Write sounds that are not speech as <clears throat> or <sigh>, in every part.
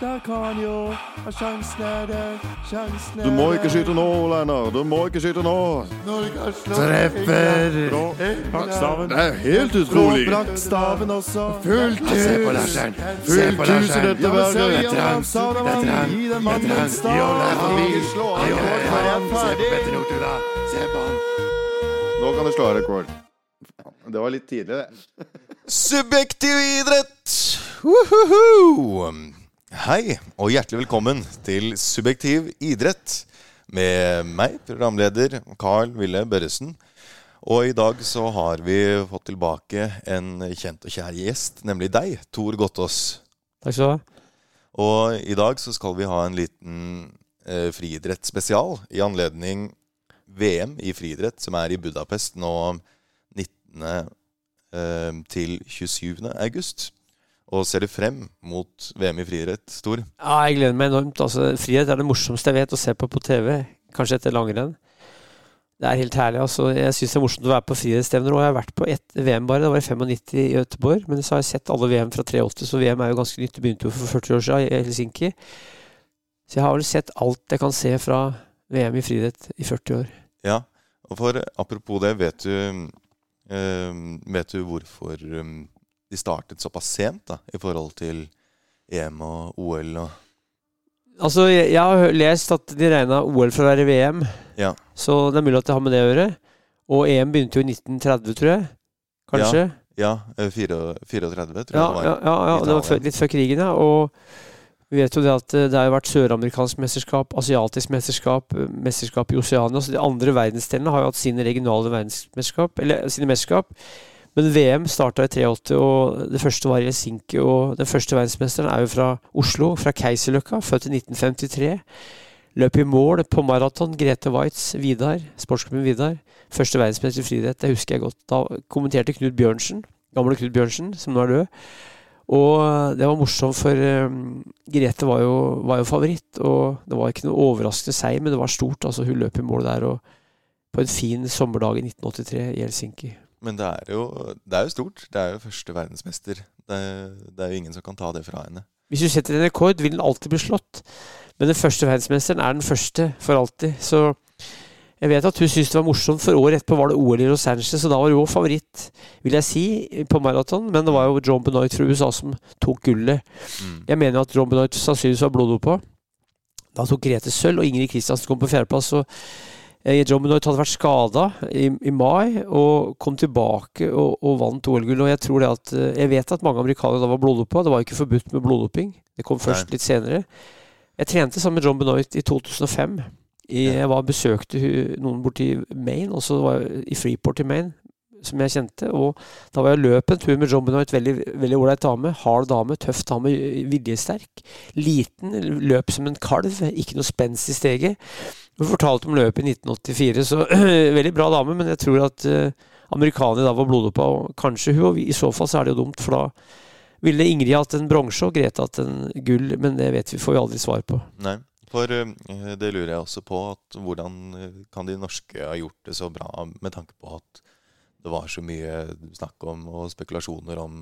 Der kan jo Sjansen er der, sjansen er Du må ikke skyte nå, Lennart. Du må ikke skyte nå. Norge har slått Treffer. Brakkstaven. Det er helt utrolig. Blakkstaven også. Fullt Se på hus. Larseren. Fullt hus i dette verket. Det er trangt. Det er trangt. Gi den mannen en er Se på han. Nå kan du slå av rekord. Det var litt tidlig, det. Subjektiv idrett! Uhuhu! Hei, og hjertelig velkommen til Subjektiv idrett. Med meg, programleder Carl Ville Børresen. Og i dag så har vi fått tilbake en kjent og kjær gjest, nemlig deg, Tor Gottaas. Takk skal du ha. Og i dag så skal vi ha en liten eh, friidrettsspesial i anledning VM i friidrett, som er i Budapest nå 19. Eh, til 27. august. Og ser du frem mot VM i friidrett, Stor? Ja, jeg gleder meg enormt. Altså, frihet er det morsomste jeg vet å se på på TV. Kanskje etter langrenn. Det er helt herlig. altså. Jeg syns det er morsomt å være på friidrettsstevner. Og jeg har vært på ett VM bare. Det var i 95 i Göteborg. Men så har jeg sett alle VM fra 83, så VM er jo ganske nytt. Det begynte jo for 40 år siden i Helsinki. Så jeg har vel sett alt jeg kan se fra VM i friidrett i 40 år. Ja. Og for apropos det, vet du øh, Vet du hvorfor eh, de startet såpass sent da, i forhold til EM og OL og Altså, jeg, jeg har lest at de regna OL for å være VM, Ja. så det er mulig at det har med det å gjøre. Og EM begynte jo i 1930, tror jeg. Kanskje? Ja, ja fire- 34, tror jeg det var. ja, ja, ja det var litt før krigen, ja. Og vi vet jo det at eh, det har vært søramerikansk mesterskap, asiatisk mesterskap, eh, mesterskap i Oseania. Så de andre verdensdelene har jo hatt sine regionale verdensmesterskap, eller sine mesterskap. Men VM starta i 83, og det første var i Helsinki. Og den første verdensmesteren er jo fra Oslo, fra Keiserløkka, født i 1953. Løp i mål på maraton. Grete Waitz, Vidar, sportsklubben Vidar. Første verdensmester i friidrett, det husker jeg godt. Da kommenterte Knut Bjørnsen, gamle Knut Bjørnsen, som nå er død. Og det var morsomt, for um, Grete var jo, var jo favoritt. Og det var ikke noe overraskende seier, men det var stort. Altså, hun løp i mål der og på en fin sommerdag i 1983 i Helsinki. Men det er, jo, det er jo stort. Det er jo første verdensmester. Det, det er jo ingen som kan ta det fra henne. Hvis du setter en rekord, vil den alltid bli slått. Men den første verdensmesteren er den første for alltid. Så jeg vet at hun syntes det var morsomt, for året etterpå var det OL i Los Angeles, og da var hun òg favoritt, vil jeg si, på maraton. Men det var jo John Benoit fra USA som tok gullet. Mm. Jeg mener at John Benoit sannsynligvis var bloddopa. Da tok Grete sølv, og Ingrid Kristiansen kom på fjerdeplass. og eh, John Benoit hadde vært skada i, i mai og kom tilbake og, og vant OL-gull. Og jeg tror det at eh, Jeg vet at mange amerikanere da var bloddopa. Det var jo ikke forbudt med bloddoping. Det kom først Nei. litt senere. Jeg trente sammen med John Benoit i 2005. I, jeg var besøkte noen borti Maine, også var i Freeport i Maine, som jeg kjente. Og da var jeg løp en tur med John Benoit, veldig ålreit dame. Hard dame, tøff dame, viljesterk. Liten, løp som en kalv, ikke noe spenst i steget. Hun fortalte om løpet i 1984, så <clears throat> veldig bra dame, men jeg tror at uh, amerikanerne da var blodoppa, og kanskje hun, og i så fall så er det jo dumt, for da ville Ingrid hatt en bronse og Grete hatt en gull, men det vet vi, får vi aldri svar på. Nei. For eh, det lurer jeg også på. Hvordan eh, kan de norske ha gjort det så bra med tanke på at det var så mye snakk om og spekulasjoner om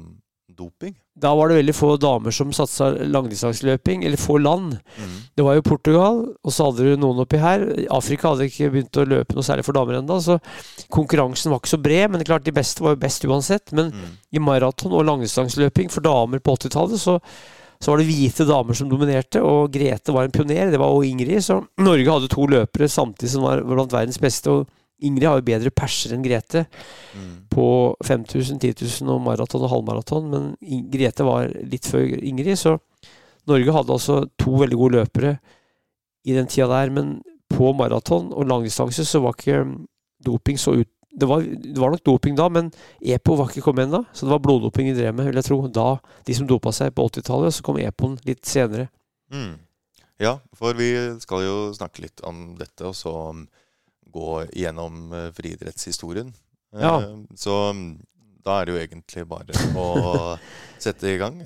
doping? Da var det veldig få damer som satsa langdistanseløping, eller få land. Mm. Det var jo Portugal, og så hadde du noen oppi her. Afrika hadde ikke begynt å løpe noe særlig for damer ennå, så konkurransen var ikke så bred. Men det er klart, de beste var jo best uansett. Men Mm. i maraton og langdistanseløping for damer på 80-tallet, så, så var det hvite damer som dominerte, og Grete var en pioner. Det var også Ingrid. Så Norge hadde to løpere samtidig som var blant verdens beste. og Ingrid har jo bedre perser enn Grete Mm. på 5000, 10 000 og maraton og halvmaraton, men Grete var litt før Ingrid, så Norge hadde altså to veldig gode løpere i den tida der, men på maraton og langdistanse så var ikke mm, doping så ut det var, det var nok doping da, men EPO var ikke kommet ennå, så det var bloddoping de drev med, vil jeg tro. Da, de som dopa seg på 80-tallet, så kom EPO-en litt senere. Mm. Ja, for vi skal jo snakke litt om dette, og så um, gå gjennom uh, friidrettshistorien. Eh, Ja. Så um, da er det jo egentlig bare å <laughs> sette i gang.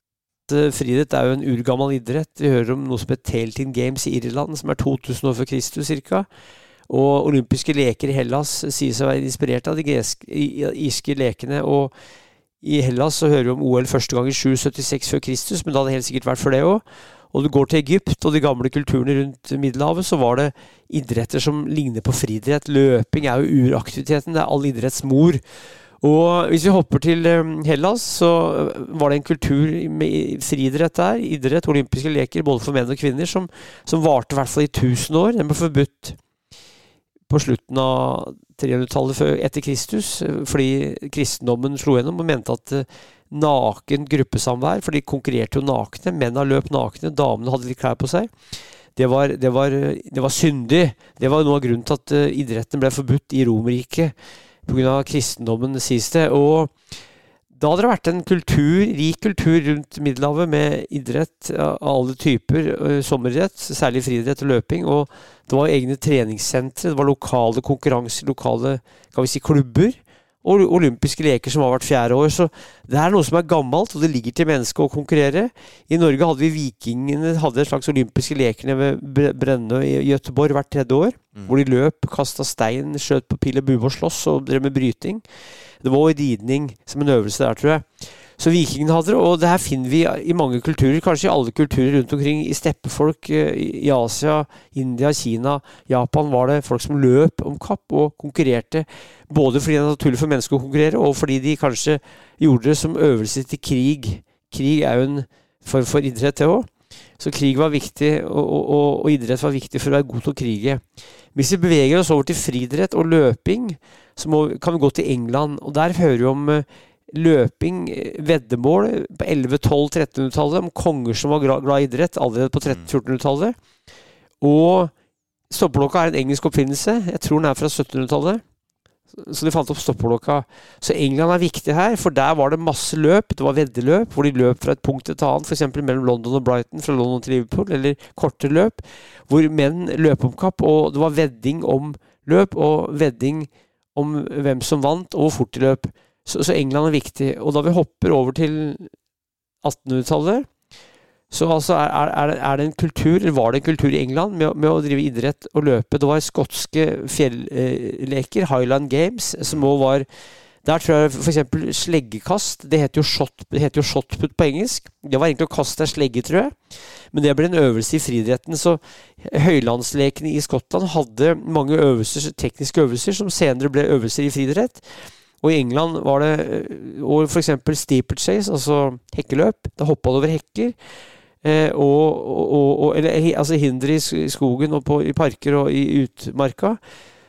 Eh, Friidrett er jo en urgammel idrett. Vi hører om noe som heter Teltin Games i Irland, som er 2000 år før Kristus ca. Og olympiske leker i Hellas sies å være inspirert av de greske, irske lekene. Og i Hellas så hører vi om OL første gang i 776 før Kristus, men da hadde det helt sikkert vært for det òg. Og du går til Egypt og de gamle kulturene rundt Middelhavet, så var det idretter som ligner på friidrett. Løping er jo uraktiviteten, det er all idretts mor. Og hvis vi hopper til eh, Hellas, så var det en kultur med friidrett der. Idrett, olympiske leker, både for menn og kvinner, som, som varte i hvert fall i 1000 år. Den ble forbudt på slutten av 300-tallet etter Kristus, fordi kristendommen slo gjennom og mente at eh, naken gruppesamvær, for de konkurrerte jo nakne, mennene løp nakne, damene hadde litt klær på seg. Det var, det, var, det var, syndig. Det var noe av grunnen til at eh, idretten ble forbudt i Romerriket pga. kristendommen, sies det. Og da hadde det vært en kultur, rik kultur rundt Middelhavet med idrett av alle typer. Sommeridrett, særlig friidrett og løping. Og det var egne treningssentre, det var lokale konkurranser, lokale kan vi si, klubber. Og olympiske leker som har vært fjerde år. Så det er noe som er gammelt, og det ligger til mennesket å konkurrere. I Norge hadde vi Vikingene hadde et slags olympiske leker nede ved Brennøy i Gøteborg hvert tredje år. Mm. Hvor de løp, kasta stein, skjøt på pil og bue og sloss og drev med bryting. Det var ridning som en øvelse der, tror jeg. Så vikingene hadde det, og det her finner vi i mange kulturer, kanskje i alle kulturer rundt omkring. I steppefolk eh, i Asia, India, Kina, Japan var det folk som løp om kapp og konkurrerte. Både fordi det er naturlig for mennesker å konkurrere, og fordi de kanskje gjorde det som øvelse til krig. Krig er jo en form for idrett, det òg. Så krig var viktig, og, og, og, idrett var viktig for å være god til å krige. Hvis vi beveger oss over til friidrett og løping, så må, kan vi gå til England. og Der hører vi om uh, løping, veddemål på 11-, 12-, 1300-tallet, om konger som var glad, glad i idrett allerede på 1300-1400-tallet. Og stoppeklokka er en engelsk oppfinnelse. Jeg tror den er fra 1700-tallet. Så de fant opp stoppeklokka. Så England er viktig her, for der var det masse løp. Det var veddeløp, hvor de løp fra et punkt til et annet, f.eks. mellom London og Brighton, fra London til Liverpool, eller korte løp, hvor menn løp om kapp, og det var vedding om løp, og vedding om hvem som vant, og hvor fort de løp. Så, så England er viktig. Og da vi hopper over til 1800-tallet, så altså er, er, er, det en kultur, eller var det en kultur i England med, med å drive idrett og løpe? Det var skotske fjelleker, Highland Games, som òg var Der tror jeg f.eks. sleggekast Det heter jo, shot, det heter jo shotput på engelsk. Det var egentlig å kaste ei slegge, tror jeg. Men det ble en øvelse i friidretten. Så høylandslekene i Skottland hadde mange øvelser, tekniske øvelser som senere ble øvelser i friidrett. Og i England var det og f.eks. steeplechase, altså hekkeløp. Da hoppa du over hekker. Eh, og, og, og, eller altså hindre i skogen og på, i parker og i utmarka.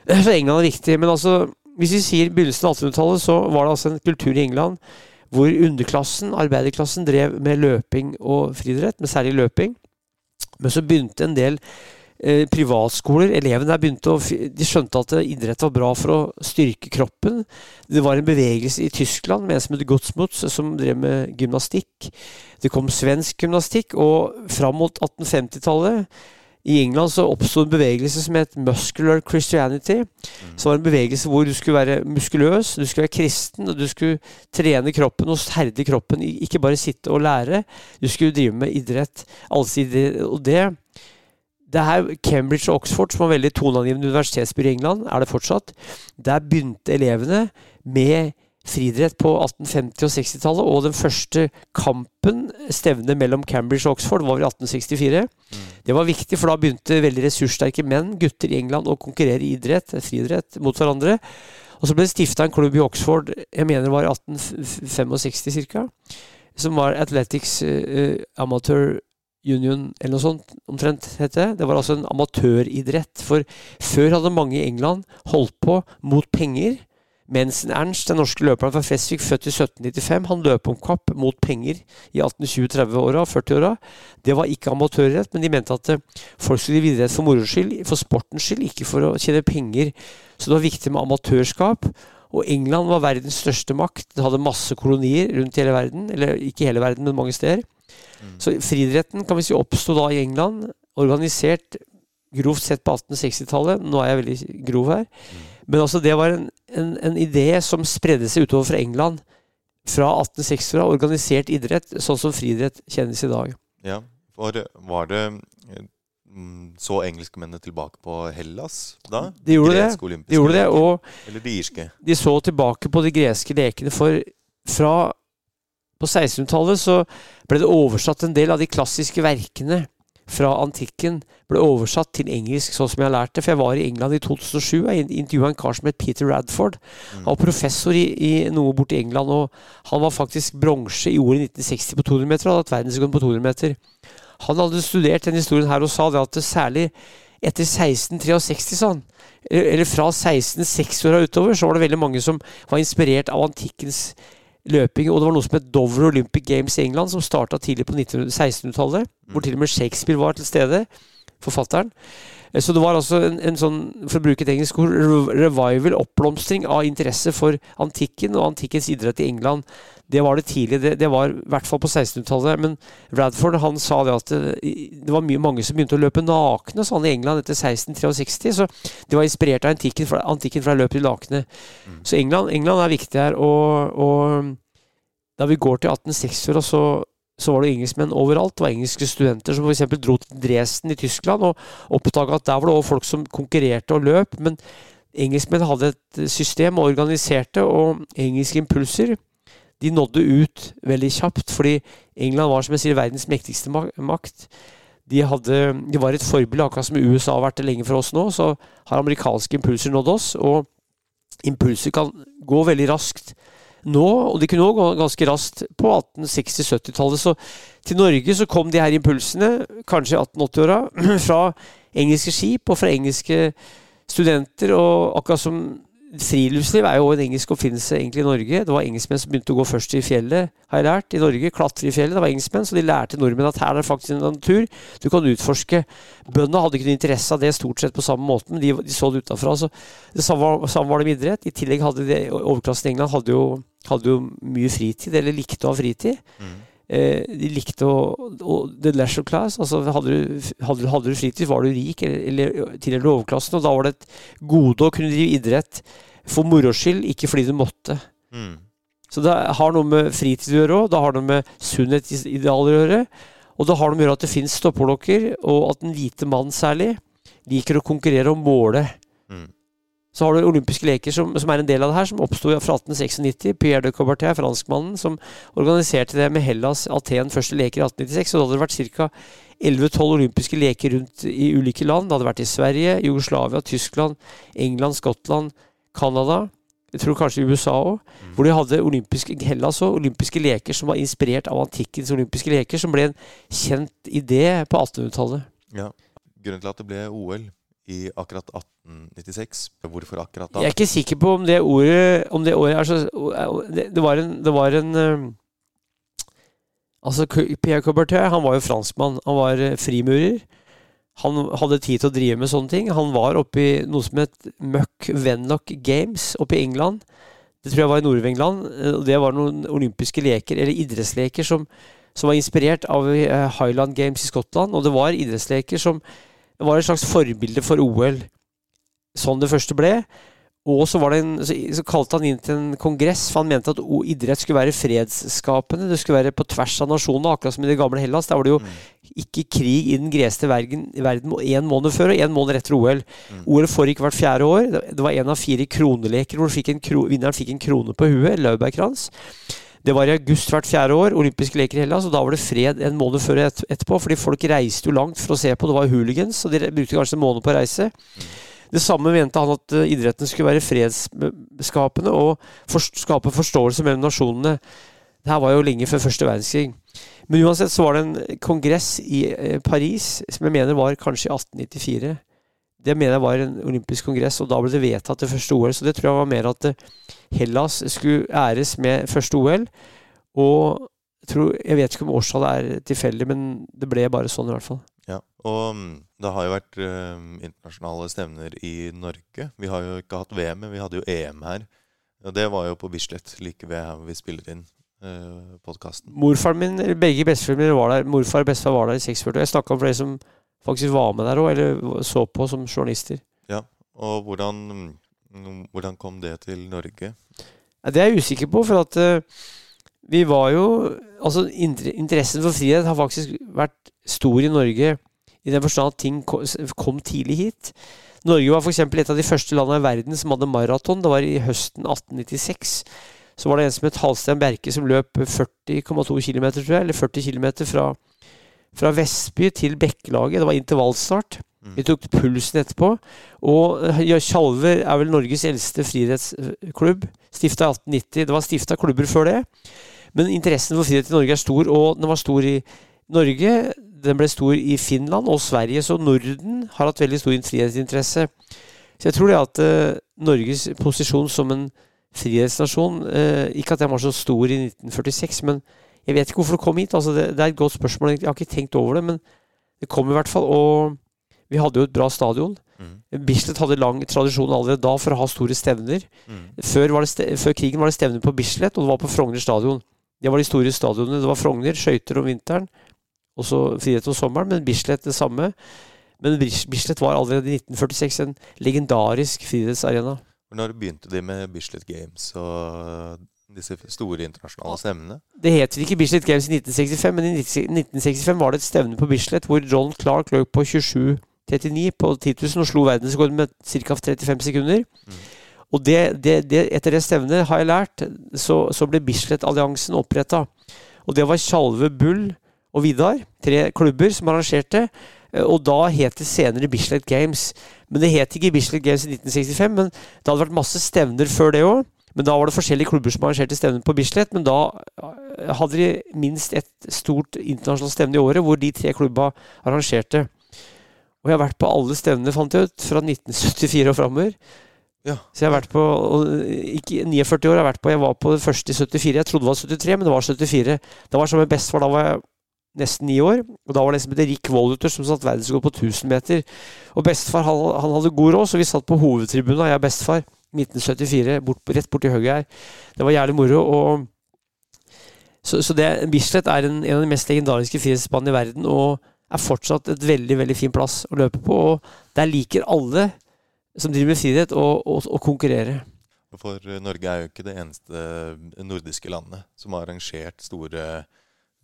<clears throat> Så England er viktig. Men altså, hvis vi sier begynnelsen av 1800-tallet, så var det altså en kultur i England hvor underklassen, arbeiderklassen, drev med løping og friidrett, med særlig løping. Men så begynte en del eh, privatskoler. Elevene der begynte å De skjønte at idrett var bra for å styrke kroppen. Det var en bevegelse i Tyskland med en som het Godsmuts, som drev med gymnastikk. Det kom svensk gymnastikk, og fram mot 1850-tallet i England så oppsto en bevegelse som het muscular Christianity. Mm. Så var en bevegelse hvor du skulle være muskuløs, du skulle være kristen, og du skulle trene kroppen og herde kroppen. Ikke bare sitte og lære. Du skulle drive med idrett allsidig. Og det det er Cambridge og Oxford, som var veldig toneangivende universitetsbyer i England, er det fortsatt. Der begynte elevene med friidrett på 1850- og 60-tallet, og den første kampen, stevnet mellom Cambridge og Oxford, var i 1864. Mm. Det var viktig, for da begynte veldig ressurssterke menn, gutter i England, å konkurrere i idrett, friidrett, mot hverandre. Og så ble det stifta en klubb i Oxford, jeg mener det var i 1865 ca., som var Athletics uh, Amateur Union eller noe sånt omtrent het det. Det var altså en amatøridrett. For før hadde mange i England holdt på mot penger. Mens Ernst, den norske løperen fra Fesvik, født i 1795, han løp om kapp mot penger i 1820-30-åra, 40-åra. Det var ikke amatørrett, men de mente at eh, folk skulle idrett for moro skyld, for sportens skyld, ikke for å tjene penger. Så det var viktig med amatørskap. Og England var verdens største makt. Det hadde masse kolonier rundt hele verden. Eller ikke hele verden, men mange steder. Mm. Så friidretten kan vi si oppsto da i England, organisert grovt sett på 1860-tallet. Nå er jeg veldig grov her. Mm. Men altså det var en, en, en idé som spredde seg utover fra England fra 1860 av organisert idrett, sånn som friidrett kjennes i dag. Ja, for var det mm, så engelskmennene tilbake på Hellas da? De gjorde det. De gjorde det, og Eller de irske? De så tilbake på de greske lekene, for fra på 1600-tallet så ble det oversatt en del av de klassiske verkene fra antikken ble oversatt til engelsk, sånn som jeg har lært det. For jeg var i England i 2007 og intervjua en kar som het Peter Radford. Han var professor i, i noe borti England, og han var faktisk bronse i ordet i 1960 på 200 meter og hadde hatt verdensrekord på 200 meter. Han hadde studert den historien her og sa det at det særlig etter 1663, sa han, eller fra 1660-åra utover, så var det veldig mange som var inspirert av antikkens løping. Og det var noe som het Dover Olympic Games i England, som starta tidlig på 1600-tallet. Hvor til og med Shakespeare var til stede, forfatteren. Eh, Så det var altså en, en sånn, for å bruke et engelsk ord, revival, oppblomstring av interesse for antikken og antikkens idrett i England. Det var det tidlig. Det, det var i hvert fall på 1600-tallet. Men Radford han sa det at det, det var mye mange som begynte å løpe nakne sånn i England etter 1663. Så de var inspirert av antikken, for, antikken fra løp til nakne. Så England, England er viktig her. Og, og da vi går til 1860-åra, så, så var det engelskmenn overalt. Det var engelske studenter som f.eks. dro til Dresden i Tyskland og oppdaga at der var det også folk som konkurrerte og løp. Men engelskmenn hadde et system og organiserte, og engelske impulser de nådde ut veldig kjapt, fordi England var som jeg sier, verdens mektigste makt. De, hadde, de var et forbilde, akkurat som USA har vært det lenge for oss nå. Så har amerikanske impulser nådd oss, og impulser kan gå veldig raskt nå, og de kunne òg gå ganske raskt på 1860-70-tallet. Så til Norge så kom de her impulsene, kanskje i 1880-åra, <clears throat> fra engelske skip og fra engelske studenter. Og akkurat som friluftsliv er jo en engelsk oppfinnelse egentlig i Norge. Det var engelskmenn som begynte å gå først i fjellet, har jeg lært, i Norge. Klatre i fjellet. Det var engelskmenn, så de lærte nordmenn at her er det faktisk en natur du kan utforske. Bøndene hadde ikke noe interesse av det stort sett på samme måten, men de, de så det utafra. Så det samme samme var det med idrett. I tillegg hadde de, overklassen i England hadde jo, hadde jo mye fritid, eller likte å ha fritid. Eh, de likte å, å The leisure class. altså Hadde du, hadde, hadde du fritid, var du rik eller, eller tilhørte overklassen. Og da var det et gode å kunne drive idrett for moro skyld, ikke fordi du måtte. Mm. Så det har noe med fritid å gjøre òg. Det har noe med sunnhetsidealer å gjøre. Og det har noe med å gjøre at det fins stoppeklokker, og at den hvite mann særlig liker å konkurrere og måle. Mm. Så har du olympiske leker, som, som er en del av det her, som oppsto fra 1896. Pierre de Coubertin, franskmannen, som organiserte det med Hellas, Aten, første leker i 1896. Og da hadde det vært ca. 11-12 olympiske leker rundt i ulike land. Det hadde vært i Sverige, Jugoslavia, Tyskland, England, Skottland, Canada. Jeg tror kanskje i USA òg. Hvor de hadde olympiske Hellas og olympiske leker som var inspirert av antikkens olympiske leker, som ble en kjent idé på 1800-tallet. Ja. Grunnen til at det ble OL i akkurat 1896, hvorfor akkurat da? Jeg er ikke sikker på om det ordet om det, ordet er så, det, var en, det var en eh, Altså, Pierre Coubertin han var jo franskmann. Han var eh, frimurer. Han hadde tid til å drive med sånne ting. Han var oppe i noe som het Muck Venlock Games oppe i England. Det tror jeg var i Nord-England. eh, Det var noen olympiske leker, eller idrettsleker, som, som var inspirert av Highland Games i Skottland. Og det var idrettsleker som var et slags forbilde for OL, sånn det første ble. Og så, var det en, så, kalte han inn til en kongress, for han mente at idrett skulle være fredsskapende. Det skulle være på tvers av nasjonene, akkurat som i det gamle Hellas. Der var det jo ikke krig i den greste verden, én måned før og én måned etter OL. OL foregikk hvert fjerde år. Det- Det var en av fire kroneleker hvor fikk en kro, vinneren fikk en krone på huet. Laurbærkrans. Det var i august hvert fjerde år, olympiske leker i Hellas, og da var det fred en måned før et, etterpå, fordi folk reiste jo langt for å se på. Det var hooligans, og de brukte kanskje en måned på å reise. Det samme mente han at eh, idretten skulle være fredsskapende og for, skape forståelse mellom nasjonene. Det her var jo lenge før første verdenskrig. Men uansett så var det en kongress i eh, Paris som jeg mener var kanskje i 1894. Det mener jeg var en olympisk kongress, og da ble det vedtatt det første OL. Så det tror jeg var mer at eh, Hellas skulle æres med første OL. Og jeg, tror, jeg vet ikke om årstallet er tilfeldig, men det ble bare sånn i hvert fall. Ja, og mm, det har jo vært eh, internasjonale stevner i Norge. Vi har jo ikke hatt VM, men vi hadde jo EM her. Og det var jo på Bislett, like ved her vi spiller inn eh, podkasten. Morfaren min, begge besteforeldrene var der. Morfar og bestefar var der i 46. og Jeg snakka om flere som faktisk var med der òg, eller så på som journalister. Ja, Og hvordan, mm, hvordan kom det til Norge? Det er jeg usikker på, for at eh, vi var jo Altså, interessen for frihet har faktisk vært stor i Norge i den forstand at ting kom tidlig hit. Norge var f.eks. et av de første landene i verden som hadde maraton. Det var i høsten 1896. Så var det en som het Halstein Bjerke som løp 40,2 km, tror jeg, eller 40 km fra, fra Vestby til Bekkelaget. Det var intervallstart. Mm. Vi tok pulsen etterpå. Og eh, ja, Tjalver er vel Norges eldste friidrettsklubb. Stifta i 1890. Det var stifta klubber før det. Men interessen for friidrett i Norge er stor, og den var stor i Norge. Den ble stor i Finland og Sverige, så Norden har hatt veldig stor friidrettsinteresse. Så jeg tror det at uh, Norges posisjon som en frihetsnasjon uh, Ikke at den var så stor i 1946, men jeg vet ikke hvorfor det kom hit. Altså det, det er et godt spørsmål. Jeg har ikke tenkt over det, men det kom i hvert fall. Og vi hadde jo et bra stadion. Mm. Bislett hadde lang tradisjon allerede da for å ha store stevner. Mm. Før, var det ste før krigen var det stevner på Bislett, og det var på Frogner stadion. Det var de store stadionene. Det var Frogner, skøyter om vinteren, og så frihet om sommeren, men Bislett det samme. Men Bislett var allerede i 1946 en legendarisk friidrettsarena. Når begynte de med Bislett Games og disse store internasjonale stevnene? Det het vel ikke Bislett Games i 1965, men i 1965 var det et stevne på Bislett hvor John Clark løp på 27,39 på 10 000 og slo verdensrekorden med ca. 35 sekunder. Mm. Og det, det, det, etter det stevnet, har jeg lært, så, så ble Bislett-alliansen oppretta. Og det var Tjalve, Bull og Vidar, tre klubber som arrangerte. eh, Og da het det senere Bislett Games. Men det het ikke Bislett Games i 1965, men det hadde vært masse stevner før det òg. Men da var det forskjellige klubber som arrangerte stevner på Bislett. Men da eh, hadde de minst et stort internasjonalt stevne i året, hvor de tre klubba arrangerte. Og jeg har vært på alle stevnene, fant jeg ut, fra 1974 og framover. Ja. Så jeg har vært på Ikke 49 år, jeg har vært på Jeg var på det første i 74. Jeg trodde det var 73, men det var 74. Det var som med bestefar. Da var jeg nesten ni år. Og da var det en som het Rick Wolluter, som satt verdensrekord på 1000 meter. Og bestefar han, han hadde god råd, så vi satt på hovedtribunen, jeg og bestefar. 1974, bort, rett borti hugget her. Det var jævlig moro. og så, så det, Bislett er en, en av de mest legendariske frihetsbanene i verden, og er fortsatt et veldig veldig fin plass å løpe på. og Der liker alle som driver med friidrett, å, konkurrere. For Norge er jo ikke det eneste nordiske landet som har arrangert store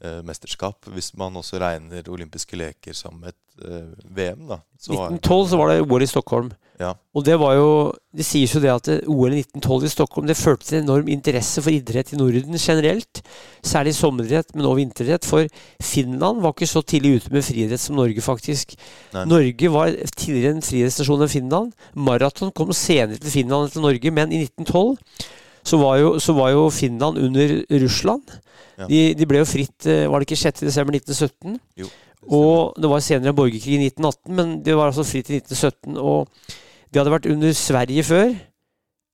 eh, mesterskap. Hvis man også regner olympiske leker som et eh, VM, da. Så 1912 så var det OL i Stockholm. Ja. Og det var jo Det sies jo det at OL i 1912 i Stockholm det førte til enorm interesse for idrett i Norden generelt. Særlig sommeridrett, men også vinteridrett. For Finland var ikke så tidlig ute med friidrett som Norge, faktisk. Nei. Norge var tidligere en friidrettsnasjon enn Finland. Maraton kom senere til Finland enn til Norge, men i 1912 så var jo, så var jo Finland under Russland. Ja. De, de ble jo fritt eh, Var det ikke 6.12.1917? Jo. Og det var senere en borgerkrig i 1918, men det var altså fritt i 1917. Og de hadde vært under Sverige før.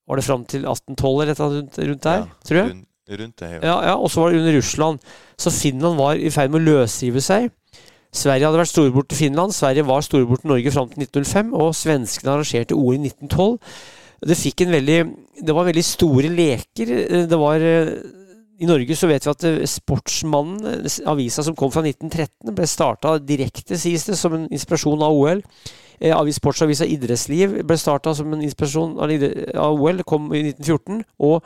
Var det fram til 1812 eller et eller annet rundt, der? Ja, tror jeg. Rundt, rundt det. Ja, ja, og så var det under Russland. Så Finland var i ferd med å løsrive seg. Sverige hadde vært storebror til Finland, Sverige var storebror til Norge fram til 1905, og svenskene arrangerte OL i 1912. Det fikk en veldig Det var veldig store leker. Det var eh, I Norge så vet vi at eh, Sportsmannen, eh, avisa som kom fra 1913, ble starta direkte, sies det, som en inspirasjon av OL. Eh, avis- Sportsavisa Idrettsliv ble starta som en inspirasjon av OL, kom i 1914. Og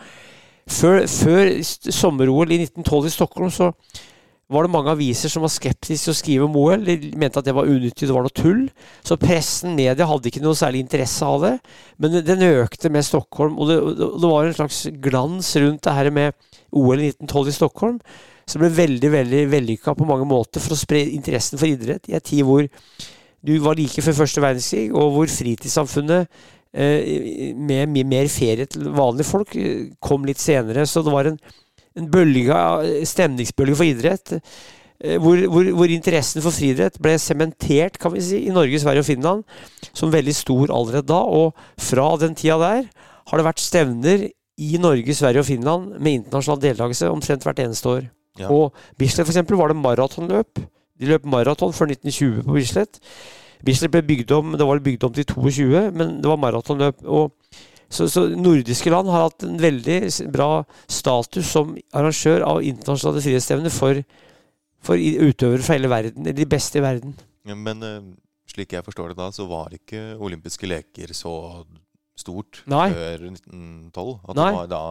før, før sommer-OL i 1912 i Stockholm så var det mange aviser som var skeptiske til å skrive om OL. De mente at det var unyttig, det var noe tull. Så pressen, media, hadde ikke noe særlig interesse av det. Men den økte med Stockholm, og det, det var en slags glans rundt det her med OL i 1912 i Stockholm. Som ble veldig veldig vellykka på mange måter for å spre interessen for idrett i en tid hvor du var like før første verdenskrig, og hvor fritidssamfunnet eh, med mye mer ferie til vanlige folk eh, kom litt senere. Så det var en, en bølge, av- stemningsbølge for idrett. eh, Hvor, hvor, hvor interessen for friidrett ble sementert kan vi si, i Norge, Sverige og Finland som veldig stor allerede da. Og fra den tida der har det vært stevner i Norge, Sverige og Finland med internasjonal deltakelse omtrent hvert eneste år. Ja. Og Bislett for eksempel var det maratonløp. De løp maraton før 1920 på Bislett. Bislett ble bygd om det var bygd om til 22, men det var maratonløp. Og så, så nordiske land har hatt en veldig bra status som arrangør av internasjonale frihetsstevner for, for utøvere fra hele verden. Eller de beste i verden. Ja, Men eh, slik jeg forstår det da, så var ikke olympiske leker så stort Nei. før 1912. At Nei. Det var da,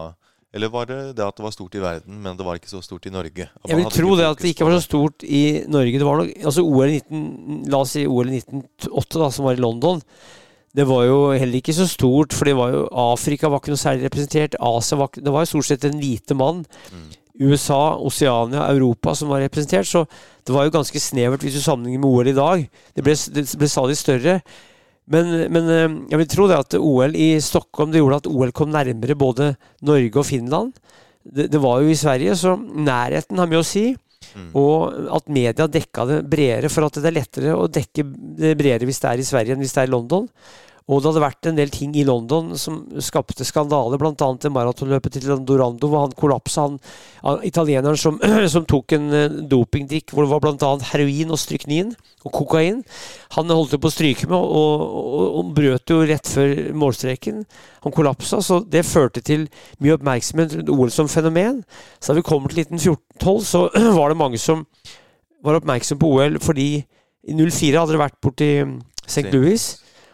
eller var det det at det var stort i verden, men det var ikke så stort i Norge? Jeg vil tro det at det ikke var så stort i Norge. Det var nok, altså OL 19, La oss si OL i 1908, da, som var i London. Det var jo heller ikke så stort, for det var jo Afrika var ikke noe særlig representert. Asia var Det var jo stort sett en hvite mann. Mm. USA, Oseania, Europa som var representert. Så det var jo ganske snevert hvis du sammenligner med OL i dag. Det ble, det ble stadig større. Men, men eh, jeg vil tro det at OL i Stockholm det gjorde at OL kom nærmere både Norge og Finland. Det, det var jo i Sverige, så nærheten har mye å si. Mm. Og at media dekka det bredere, for at det er lettere å dekke det bredere hvis det er i Sverige enn hvis det er i London. Og det hadde vært en del ting i London som skapte skandale, bl.a. det maratonløpet til Dorando hvor han kollapsa. Han, han, italieneren som, <clears throat> som tok en eh, dopingdrikk hvor det var bl.a. heroin og stryknin og kokain. Han holdt jo på å stryke med, og, og, og brøt jo rett før målstreken. Han kollapsa, så det førte til mye oppmerksomhet rundt OL som fenomen. Så da vi kommer til 1914-12, så <clears throat> var det mange som var oppmerksom på OL fordi i 04 hadde det vært borti St. Louis.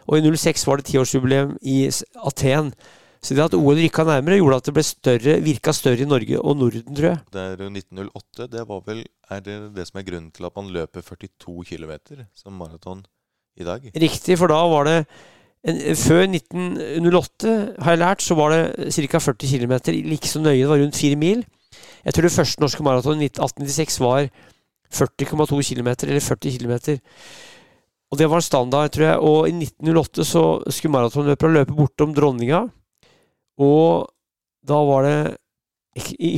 Og i 06 var det tiårsjubileum i Aten. Så det at OL rykka nærmere, gjorde at det ble større, virka større i Norge og Norden, tror jeg. Det er jo 1908. Det var vel Er det det som er grunnen til at man løper 42 km som maraton i dag? Riktig, for da var det en, Før 1908, har jeg lært, så var det ca. 40 km. Like så nøye, det var rundt 4 mil. Jeg tror det første norske maraton i 1896 var 40,2 km, eller 40 km. Og det var standard, tror jeg. Og i 1908 så skulle maratonløperne løpe bortom dronninga. Og da var det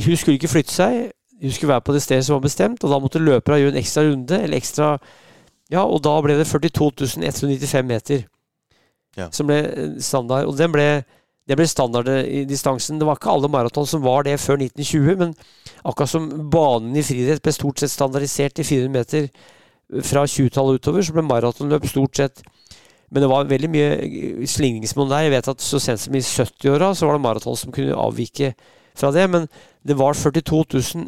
Hun skulle ikke flytte seg. Hun skulle være på det stedet som var bestemt, og da måtte løperne gjøre en ekstra runde, eller ekstra Ja, og da ble det 42 195 meter Ja. som ble eh, standard. Og den ble, det ble standarddistansen. Det var ikke alle maraton som var det før 1920, men akkurat som banen i friidrett ble stort sett standardisert i 400 meter fra 20-tallet utover, så ble maratonløp stort sett Men det var veldig mye slingringsmonn der. Jeg vet at så sent som i 70-åra så var det maraton som kunne avvike fra det. Men det var 42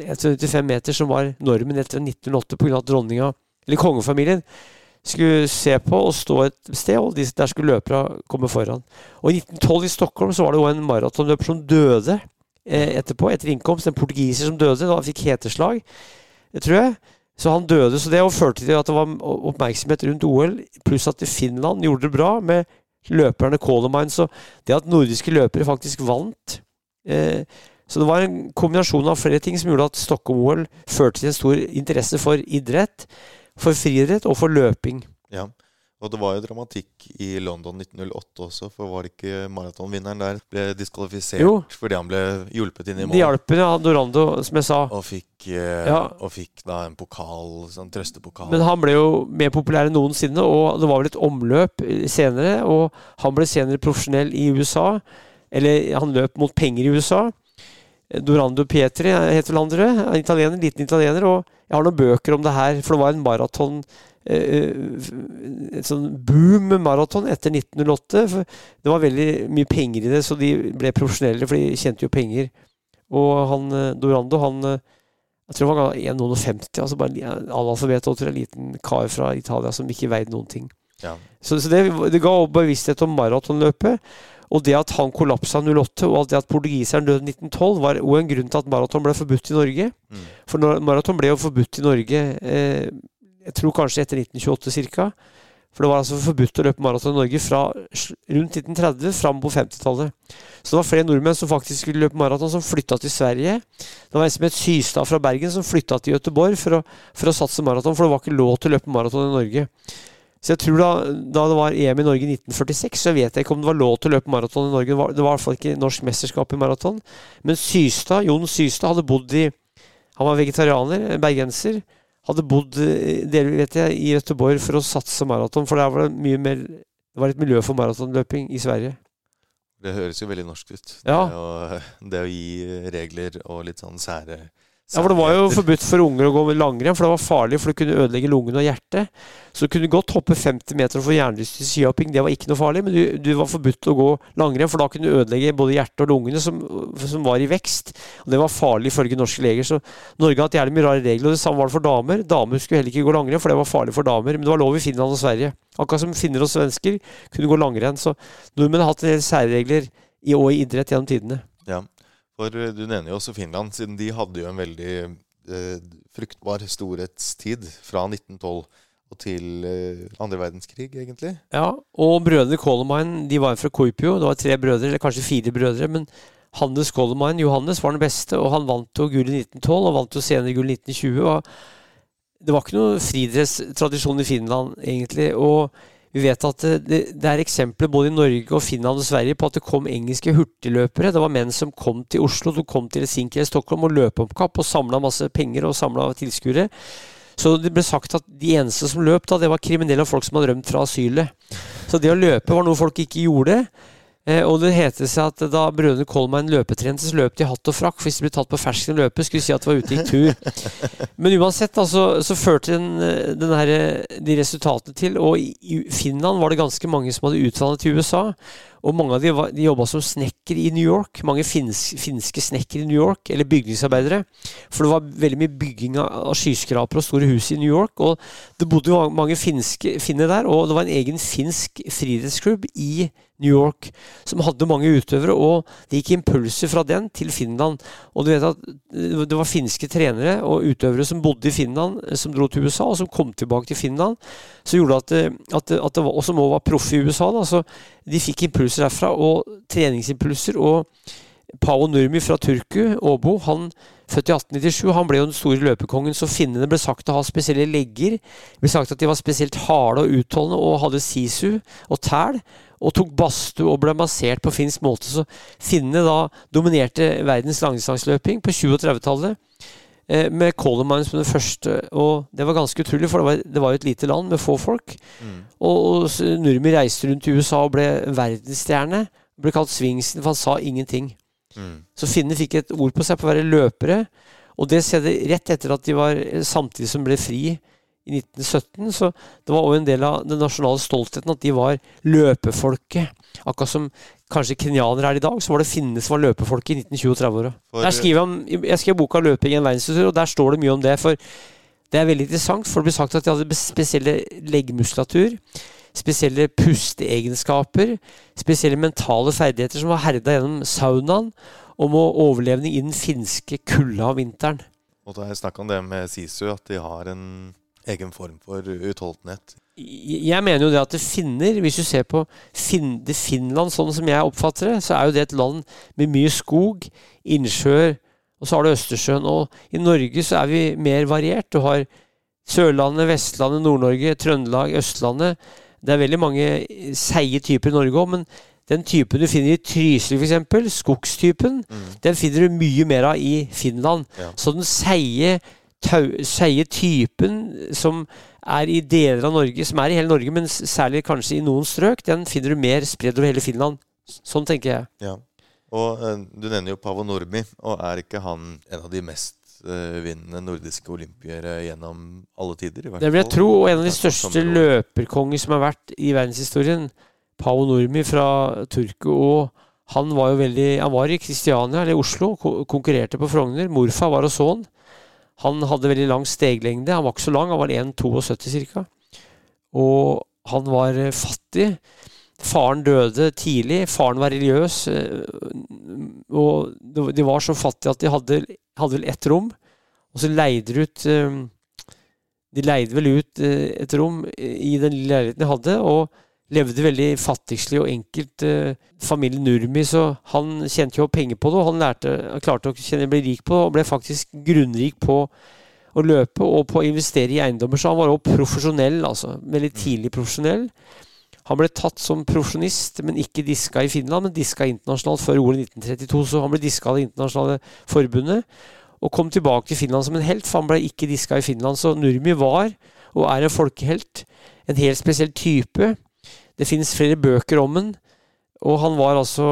195 meter som var normen etter 1908 pga. at dronninga, eller kongefamilien, skulle se på og stå et sted, og der skulle løpere komme foran. Og i 1912 i Stockholm så var det jo en maratonløper som døde eh, etterpå, etter innkomst. En portugiser som døde. Da fikk heteslag, det tror jeg. Så han døde. Så det førte til at det var oppmerksomhet rundt OL, pluss at Finland gjorde det bra med løperne Colemine. Så det at nordiske løpere faktisk vant eh, Så det var en kombinasjon av flere ting som gjorde at Stockholm-OL førte til en stor interesse for idrett, for friidrett og for løping. Ja. Og det var jo dramatikk i London 1908 også, for var det ikke maratonvinneren der ble diskvalifisert Jo. fordi han ble hjulpet inn i mål? De hjalp ja, Dorando, som jeg sa. Og fikk, eh, Ja. og fikk da en pokal, sånn trøstepokal. Men han ble jo mer populær enn noensinne, og det var vel et omløp senere. Og han ble senere profesjonell i USA. Eller han løp mot penger i USA. Dorando Pietri heter vel han. En italiener, liten italiener. Og jeg har noen bøker om det her, for det var en maraton eh, En sånn boom maraton etter 1908. For det var veldig mye penger i det, så de ble profesjonelle, for de tjente jo penger. Og han eh, Dorando, han eh, jeg tror han var 1,50, altså bare en analfabet og en liten kar fra Italia som ikke veide noen ting. Ja. Så, så det, det ga bevissthet om maratonløpet. Og det at han kollapsa 08, og at det at portugiseren døde 1912, var jo en grunn til at maraton ble forbudt i Norge. Mm. For maraton ble jo forbudt i Norge eh, jeg tror kanskje etter 1928 ca. For det var altså forbudt å løpe maraton i Norge fra rundt 1930 fram på 50-tallet. Så det var flere nordmenn som faktisk skulle løpe maraton, som flytta til Sverige. Det var en som het Systad fra Bergen, som flytta til Gøteborg for å, for å satse maraton, for det var ikke lov til å løpe maraton i Norge. Så jeg tror da, da det var EM i Norge i 1946, så vet jeg ikke om det var lov til å løpe maraton i Norge. Det var, det var i hvert fall ikke norsk mesterskap i maraton. Men Systad, Jon Systad hadde bodd i Han var vegetarianer, bergenser. Hadde bodd vet jeg, i Göteborg for å satse maraton, for der var det mye mer Det var et miljø for maratonløping i Sverige. Det høres jo veldig norsk ut. Ja. Det, å, <laughs> det å gi regler og litt sånn sære Ja, for Det var jo forbudt for unger å gå med langrenn, for det var farlig, for det kunne ødelegge lungene og hjertet. Så du kunne godt hoppe 50 meter og få hjernerystelse i skihopping, det var ikke noe farlig, men du, du var forbudt å gå langrenn, for da kunne du ødelegge både hjertet og lungene, som, som var i vekst. Og det var farlig ifølge norske leger. Så Norge har hatt jævlig mye rare regler, og det samme var det for damer. Damer skulle heller ikke gå langrenn, for det var farlig for damer, men det var lov i Finland og Sverige. Akkurat som finner og svensker kunne gå langrenn. Så nordmenn har hatt en del særregler i, og i idrett gjennom tidene. Ja, for eh, du nevner jo også Finland, siden de hadde jo en veldig eh, fruktbar storhetstid fra 1912. og til eh, andre verdenskrig, egentlig. Ja, og brødrene Kolomain de var fra Kuipio. Det var tre brødre, eller kanskje fire brødre. Men Hannes Kolomain, Johannes, var den beste, og han vant jo gull i 1912 og vant jo senere gull i 1920. og Det var ikke noen friidrettstradisjon i Finland, egentlig. og vi vet at det, det, er eksempler både i Norge og Finland og Sverige på at det kom engelske hurtigløpere. Det var menn som kom til Oslo, som kom til Helsinki eller Stockholm og løp om kapp og samla masse penger og samla tilskuere. Så det ble sagt at de eneste som løp, da, det var kriminelle og folk som hadde rømt fra asylet. Så det å løpe var noe folk ikke gjorde. Eh, og det heter seg at da brødrene Coleman løpetrente, så løp de i hatt og frakk. For Hvis de ble tatt på fersken løpe, skulle de si at de var ute i tur. <laughs> Men uansett, da, så, så førte den, den her, de resultatene til Og i Finland var det ganske mange som hadde utvandret til USA. Og mange av de, var, de jobba som snekker i New York. Mange finsk, finske snekkere i New York, eller bygningsarbeidere. For det var veldig mye bygging av skyskrapere og store hus i New York. Og det bodde jo mange finske finner der, og det var en egen finsk friidrettsklubb i New York som hadde mange utøvere, og det gikk impulser fra den til Finland. Og du vet at det var finske trenere og utøvere som bodde i Finland, som dro til USA, og som kom tilbake til Finland. Som gjorde at, at, at det var, Og som òg var proffe i USA. Da, så de fikk impulser derfra, og treningsimpulser. Og Pavo Nurmi fra Turku, Åbo, han født i 1897, han ble jo den store løpekongen, så finnene ble sagt å ha spesielle legger. Det ble sagt at de var spesielt harde og utholdende og hadde sisu og tæl. Og tok badstue og ble massert på finsk måte. Så finnene da dominerte verdens langdistanseløping på 20- og 30-tallet eh, med Coleman som den første. Og det var ganske utrolig, for det var, det var jo et lite land med få folk. Mm. Og, og Nurmi reiste rundt i USA og ble verdensstjerne. Ble kalt Svingsen, for han sa ingenting. Mm. Så finnene fikk et ord på seg på å være løpere. Og det skjedde rett etter at de var samtidig som ble fri i 1917. Så det var òg en del av den nasjonale stoltheten at de var løpefolket. Akkurat som kanskje kenyanere er i dag, så var det finnene som var løpefolket i 1920- og 30-åra. Jeg skrev boka 'Løping i en verdenshistorie', og der står det mye om det. for det er veldig interessant, for det blir sagt at de hadde spesielle leggmuskulatur. Spesielle pusteegenskaper. Spesielle mentale ferdigheter som var herda gjennom saunaen. Om overlevning i den finske kulda om vinteren. Og da jeg snakka om det med Sisu, at de har en egen form for utholdenhet. Jeg mener jo det at det finner Hvis du ser på fin, det Finland sånn som jeg oppfatter det, så er jo det et land med mye skog, innsjøer, og så har du Østersjøen. Og i Norge så er vi mer variert. Du har Sørlandet, Vestlandet, Nord-Norge, Trøndelag, Østlandet. Det er veldig mange seige typer i Norge òg, men den typen du finner i Trysil f.eks., skogstypen, mm. den finner du mye mer av i Finland. Ja. Så den seige seige typen som er i deler av Norge, som er i hele Norge, men særlig kanskje i noen strøk, den finner du mer spredd over hele Finland. Sånn tenker jeg. Ja. Og uh, Du nevner jo Pavo Normi og er ikke han en av de mest uh, vinnende nordiske olympiere gjennom alle tider? det vil jeg tro, og en av de største løperkonger som har vært i verdenshistorien. Pavo Normi fra Turku. og han var jo veldig, han var i Kristiania, eller Oslo, konkurrerte på Frogner. Morfar var hos sånn Han hadde veldig lang steglengde. Han var ikke så lang, han var 1,72 ca. Og han var eh, fattig. Faren døde tidlig. Faren var religiøs. Eh, og de var så fattige at de hadde, hadde vel ett rom. Og så leide de ut eh, De leide vel ut et rom i den leiligheten de hadde. og levde veldig fattigslig og enkelt. Eh, familien Nurmi, så han tjente jo penger på det, og han, lærte, han klarte å kjenne, bli rik på det, og ble faktisk grunnrik på å løpe og på å investere i eiendommer. Så han var også profesjonell, altså. Veldig mm. tidlig profesjonell. Han ble tatt som profesjonist, men ikke diska i Finland, men diska internasjonalt før OL 1932. Så han ble diska av det internasjonale forbundet, og kom tilbake til Finland som en helt, for han ble ikke diska i Finland. Så Nurmi var, og er en folkehelt, en helt spesiell type. Det finnes flere bøker om den, og han var altså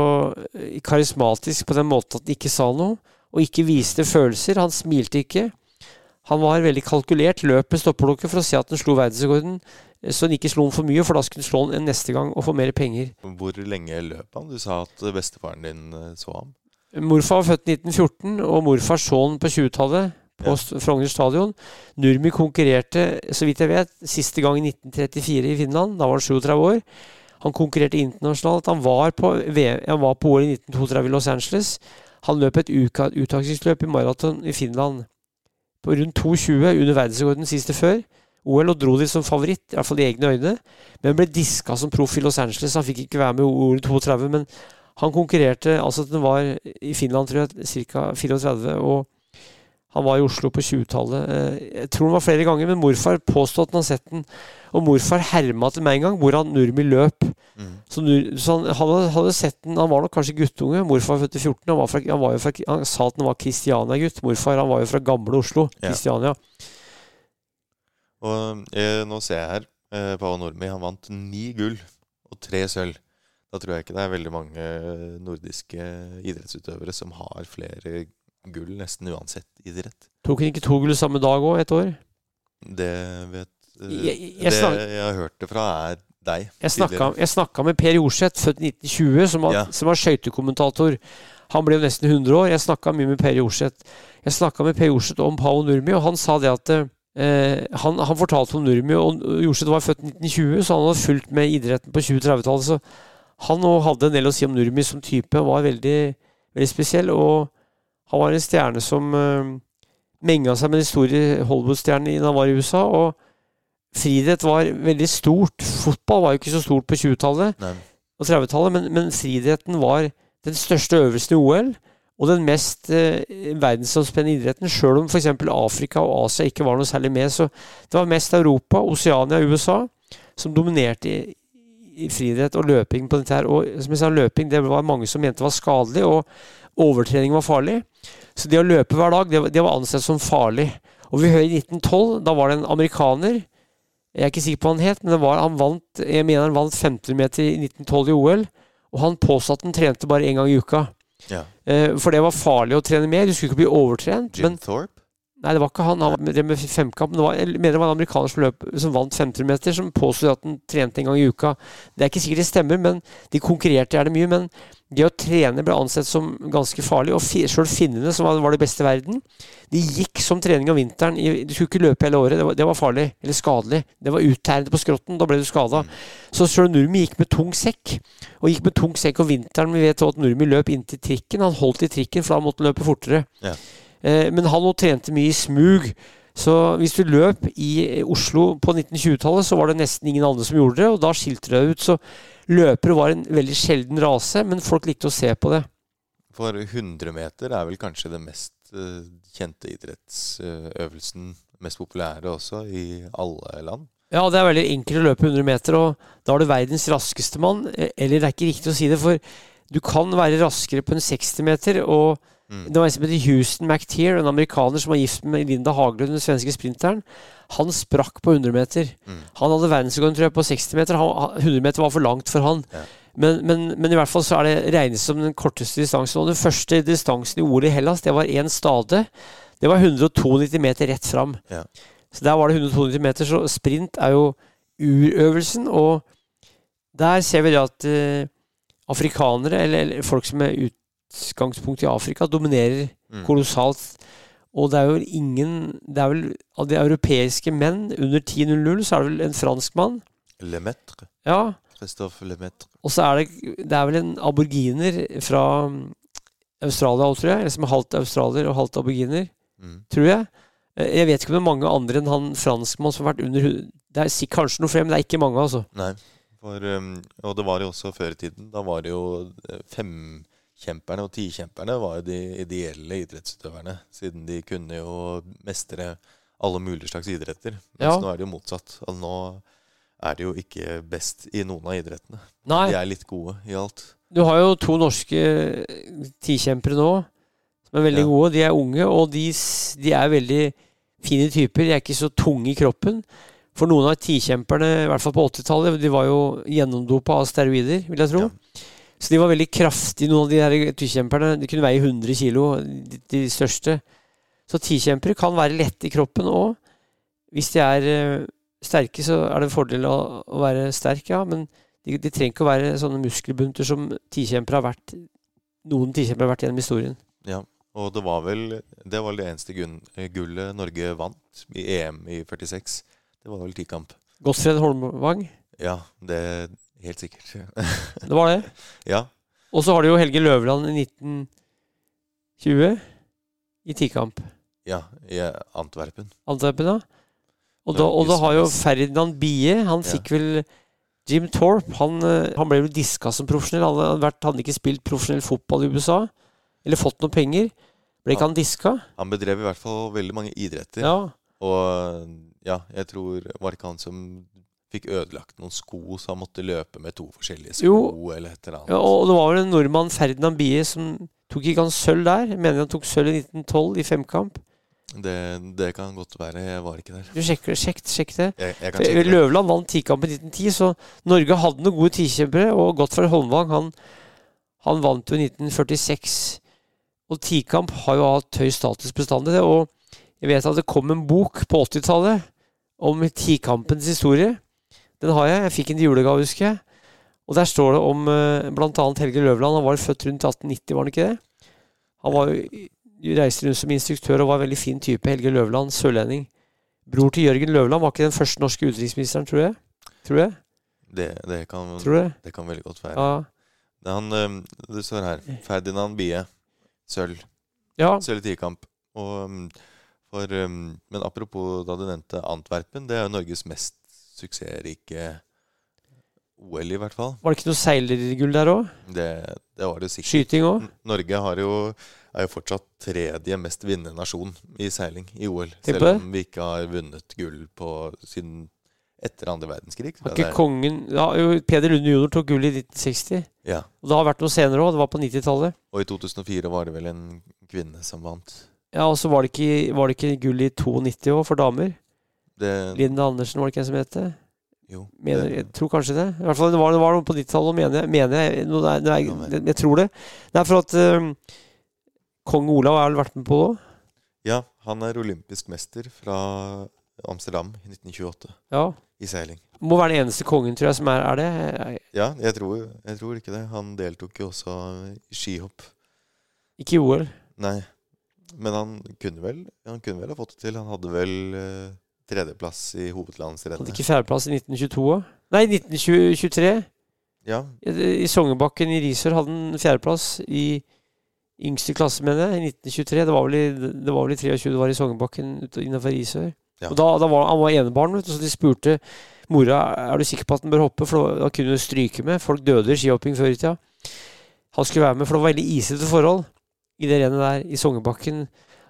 eh, karismatisk på den måten at han ikke sa noe, og ikke viste følelser. Han smilte ikke. Han var veldig kalkulert, løp med stoppeklokka for å se at han slo verdensrekorden, eh, så han ikke slo den for mye, for da skulle han slå den neste gang og få mer penger. Hvor lenge løp han? Du sa at bestefaren din eh, så ham. Morfar var født i 1914, og morfar så han på 20-tallet på ja. Frogner stadion. Nurmi konkurrerte, så vidt jeg vet, siste gang i 1934 i Finland. Da var han 37 år. Han konkurrerte internasjonalt. Han var på, han var på OL i 1932 i Los Angeles. Han løp et uttakingsløp i maraton i Finland på rundt 2,20 under verdensrekorden siste før. OL og dro dit som favoritt, i hvert fall i egne øyne. Men ble diska som proff i Los Angeles. Han fikk ikke være med i OL 32, men han konkurrerte altså Den var i Finland, tror jeg, ca. 34, og han var i Oslo på 20-tallet. Eh, Jeg tror den var flere ganger, men morfar påstod at han har sett den. Og morfar herma til meg en gang hvor han Nurmi løp. Mm. Så, så han, han hadde, hadde sett den Han var nok kanskje guttunge. Morfar født i 14. Han, var fra, han, var jo fra, han sa at han var Kristiania-gutt. Morfar han var jo fra gamle Oslo. Ja. Kristiania. Og eh, nå ser jeg her eh, Paavo Nurmi, han vant ni gull og tre sølv. Da tror jeg ikke det er veldig mange nordiske idrettsutøvere som har flere gull, nesten uansett idrett. Tok han ikke to gull samme dag òg, et år? Det vet uh, Jeg- jeg Det snak- jeg har hørt det fra, er deg. Jeg snakka, med Per Jorseth, født 1920, som var, Ja. som var skøytekommentator. Han ble jo nesten 100 år. Jeg snakka mye med Per Jorseth. Jeg snakka med Per Jorseth om Paolo Nurmi, og han sa det at eh, han, han fortalte om Nurmi, og Jorseth var født 1920, så han hadde fulgt med idretten på 20-30-tallet. Så han òg hadde en del å si om Nurmi som type. Var veldig, veldig spesiell, og han var en stjerne som uh, menga seg med de store Hollywood-stjernene da han var i USA. og friidrett var veldig stort. Fotball var jo ikke så stort på 20-tallet og 30-tallet, men, men friidretten var den største øvelsen i OL. Og den mest eh, verdensomspennende idretten, sjøl om f.eks. Afrika og Asia ikke var noe særlig med. Så det var mest Europa, Oseania og USA som dominerte i, friidrett og løping på dette her. Og som jeg sa, løping det var mange som mente var skadelig, og overtrening var farlig. Så det å løpe hver dag, det, det var ansett som farlig. Og vi hører i 1912, da var det en amerikaner jeg er ikke sikker på hva han het, men det var, han vant, jeg mener han vant 1500 meter i 1912 i OL. Og han påstod at han trente bare én gang i uka. Ja. Eh, for det var farlig å trene mer. Du skulle ikke bli overtrent. Jim Men Thorpe? Nei, det var ikke han. Han det med femkamp. Det var, jeg mener det var en amerikaner som, løp, som vant 500-meter, som påstod at han trente en gang i uka. Det er ikke sikkert det stemmer, men de konkurrerte gjerne mye. Men det å trene ble ansett som ganske farlig. Og sjøl finnene, som var, det beste i verden, de gikk som trening om vinteren. Du skulle ikke løpe hele året. Det var, det var farlig. Eller skadelig. Det var uttærende på skrotten. Da ble du skada. Så sjøl Nurmi gikk med tung sekk. Og gikk med tung sekk om vinteren. Vi vet at Nurmi løp inntil trikken. Han holdt i trikken, for da måtte han løpe fortere. Ja. Eh, men han trente mye i smug. Så hvis du løp i Oslo på 1920-tallet, så var det nesten ingen andre som gjorde det, og da skilte det ut. Så løpere var en veldig sjelden rase, men folk likte å se på det. For 100 meter er vel kanskje det mest eh, kjente idrettsøvelsen, mest populære også, i alle land. Ja, det er veldig enkelt å løpe 100 meter, og da er du verdens raskeste mann. Eh, Eller det er ikke riktig å si det, for du kan være raskere på en 60 meter, og Mm. det var en som heter Houston McTeer, en amerikaner som var gift med Linda Haglund, den svenske sprinteren. Han sprakk på 100 meter. Mm. Han hadde verdensrekord på 60 meter. Han, 100 meter var for langt for han. Ja. Men, men, men i hvert fall så er det regnes som den korteste distansen. Og den første distansen i OL i Hellas, det var én stade. Det var 192 meter rett fram. Ja. Så der var det 192 meter. Så sprint er jo urøvelsen, og der ser vi det at uh, afrikanere, eller, eller folk som er utgangspunkt i Afrika, dominerer Mm. kolossalt. Og det er jo ingen Det er vel av de europeiske menn under 10.00, så er det vel en franskmann. Lemaitre. Ja. Christophe Lemaitre. Og så er det Det er vel en aboriginer fra mm, Australia tror jeg. Eller som er halvt australier og halvt aboriginer, Mm. tror jeg. Eh, Jeg vet ikke om det er mange andre enn han franskmann som har vært under Det er kanskje noe flere, men det er ikke mange, altså. Nei. For, um, og det var jo også før i tiden. Da var det jo eh, femkjemperne og tikjemperne var jo de ideelle idrettsutøverne. Siden de kunne jo mestre alle mulige slags idretter. Mens Ja. nå er det jo motsatt. Og nå er de jo ikke best i noen av idrettene. Nei, De er litt gode i alt. du har jo to norske tikjempere nå som er veldig Ja. gode. De er unge, og de, de er veldig fine typer. De er ikke så tunge i kroppen. For noen av tikjemperne, i hvert fall på 80-tallet, de var jo gjennomdopa av steroider, vil jeg tro. Ja. Så de var veldig kraftige, noen av de her tikjemperne. De kunne veie 100 kilo, de, de største. Så tikjempere kan være lette i kroppen òg. Hvis de er eh, sterke, så er det en fordel å, å være sterk, ja. Men de, de trenger ikke å være sånne muskelbunter som tikjempere har vært noen tikjempere har vært gjennom historien. Ja. Og det var vel det, var det eneste gullet Norge vant i EM i 46. Det var vel tikamp. Godfred Holmvang, Ja, det helt sikkert. det var det. <laughs> ja. Og så har du jo Helge Løvland i 1920 i tikamp. Ja, i Antwerpen. Antwerpen, da. Og da, og da har jo Ferdinand Bie Han Ja. fikk vel Jim Thorpe han, eh, han ble vel diska som profesjonell. Han hadde, vært, hadde ikke spilt profesjonell fotball i USA. Eller fått noen penger. Ble ikke han, han diska? Han bedrev i hvert fall veldig mange idretter. Ja. Og ja, jeg tror Var det ikke han som fikk ødelagt noen sko, så han måtte løpe med to forskjellige sko, Jo. eller et eller annet? ja. Og det var vel en nordmann, Ferdinand Bie, som tok ikke han sølv der? Jeg mener han tok sølv i 1912 i femkamp. Det, det kan godt være. Jeg var ikke der. Du sjekker, sjekk, sjekk det. Jeg, jeg kan For. Løvland vant tikamp i 1910, så Norge hadde noen gode tikjempere. Og Gottfred Holmvang han, han vant jo i 1946. Og tikamp har jo hatt høy status bestandig. Og jeg vet at det kom en bok på 80-tallet om tikampens historie. Den har jeg. Jeg fikk en i julegave, husker jeg. Og der står det om bl.a. blant annet Helge Løvland. Han var født rundt 1890, var han ikke det? Han var jo reiste rundt som instruktør og var en veldig fin type. Helge Løvland, sørlending. Bror til Jørgen Løvland var ikke den første norske utenriksministeren, tror jeg. Tror jeg. Det, det, kan, Tror du det? kan veldig godt være. Ja. Det, han, øhm, det står her Ferdinand Bie. Sølv. ja. Sølv i tikamp. Og, for, men apropos da du nevnte Antwerpen, det er jo Norges mest suksessrike OL, i hvert fall. Var det ikke noe seilergull der òg? Det, det var det sikkert. Skyting òg? Norge har jo, er jo fortsatt tredje mest vinnende nasjon i seiling i OL. Selv om vi ikke har vunnet gull på siden etter andre verdenskrig. Har ikke kongen ja, Peder Lunde jr. tok gull i 1960. Ja. Og det har vært noe senere òg. Det var på 90-tallet. Og i 2004 var det vel en kvinne som vant. Ja, og så var det ikke, var det ikke gull i 92 òg, for damer. Det, Linda Andersen, var det ikke jeg som het det? jo, Mener, jeg tror kanskje det. I hvert fall det var, det var noe på 90-tallet, mener jeg. Mener jeg, noe der, det er, det, jeg tror det. Det er for at um, kong Olav har vel vært med på det òg. ja, han er olympisk mester fra Amsterdam i 1928 Ja. i seiling. Må være den eneste kongen, tror jeg, som er, er det. Jeg- Ja, jeg tror, jeg tror ikke det. Han deltok jo også i skihopp. Ikke i OL. Nei, men han kunne vel Han kunne vel ha fått det til. Han hadde vel eh, tredjeplass i Hadde ikke fjerdeplass i 1922 òg? Nei, 1923. Ja, I Sognebakken i Risør hadde han fjerdeplass i yngste klasse, mener jeg, i 1923. Det var vel i, det var vel i 23 det var i Sognebakken innenfor Risør. Ja. Og da, da var han var enebarn, så de spurte mora er du sikker på at han bør hoppe, for da, da kunne du stryke med. Folk døde i skihopping før i tida. Han skulle være med, for det var veldig isete forhold i det rennet der i Sognebakken.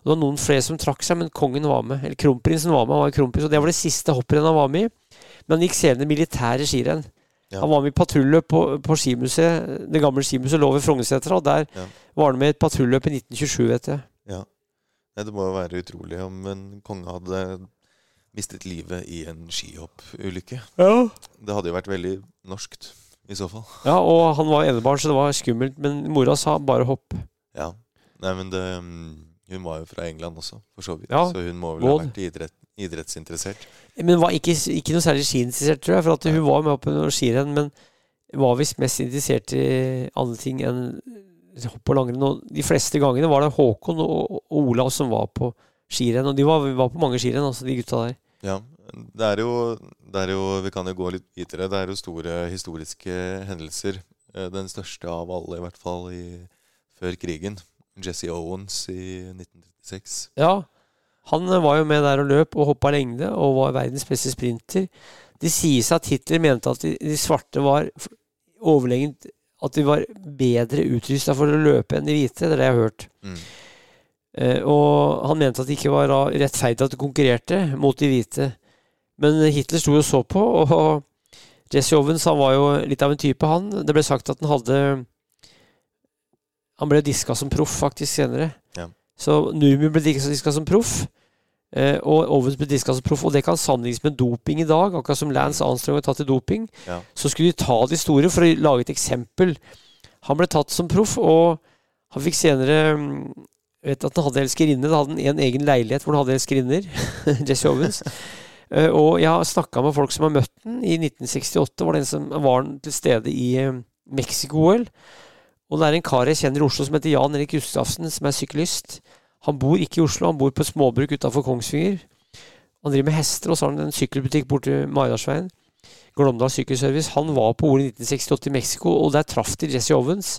Det var noen flere som trakk seg, men kongen var med. Eller kronprinsen var med. Han var kronprins, og det var det siste hopprennet han var med i. Men han gikk senere militære skirenn. Ja. Han var med i patruljøløp på, på skimuseet. Det gamle skimuseet lå ved Frognersetra, og der Ja. var han med i et patruljøløp i 1927, vet jeg. Ja. Det må jo være utrolig om en konge hadde mistet livet i en skihoppulykke. Ja. Det hadde jo vært veldig norskt i så fall. ja, og han var enebarn, så det var skummelt. Men mora sa bare hopp. Ja. Nei, men det mm, Hun var jo fra England også, for så vidt. Ja, Så hun må vel ha vært idrett, idrettsinteressert. Men var ikke, ikke noe særlig skiinteressert, tror jeg. For at hun var med på noen skirenn, men var visst mest interessert i andre ting enn hopp og langrenn. Og de fleste gangene var det Håkon og, og Olav som var på skirenn. Og de var, var på mange skirenn, altså, de gutta der. Ja. Det er, jo, det er jo Vi kan jo gå litt videre. Det er jo store historiske hendelser. Eh, Den største av alle, i hvert fall i, før krigen. Jesse Owens i 1936. Ja, han eh, var jo med der og løp og hoppa lengde og var verdens beste sprinter. Det sies at Hitler mente at de, de svarte var overlegent At de var bedre utrusta for å løpe enn de hvite. Det er det jeg har hørt. Mm. Eh, og han mente at det ikke var rettferdig at de konkurrerte mot de hvite. Men Hitler sto jo og så på, og Jesse Owens han var jo litt av en type, han. Det ble sagt at han hadde Han ble diska som proff faktisk senere. Ja. Så Numi ble diska som proff. Uh, og Owens ble diska som proff, og det kan sammenlignes med doping i dag. Akkurat som Lance Armstrong var tatt i doping. Ja. Så skulle de ta de store for å lage et eksempel. Han ble tatt som proff, og han fikk senere mm, vet at han hadde elskerinne. Da hadde han en egen leilighet hvor han hadde elskerinner. <laughs> Jesse Owens. Uh, og jeg har snakka med folk som har møtt den. I 1968 var det en som var han til stede i uh, Mexico-OL. Og det er en kar jeg kjenner i Oslo som heter Jan Erik Gustavsen, som er syklist. Han bor ikke i Oslo, han bor på et småbruk utafor Kongsvinger. Han driver med hester, og så har han en sykkelbutikk borte Maridalsveien. Glåmdal Sykkelservice. Han var på OL i 1968 i Mexico, og der traff de Jesse Owens.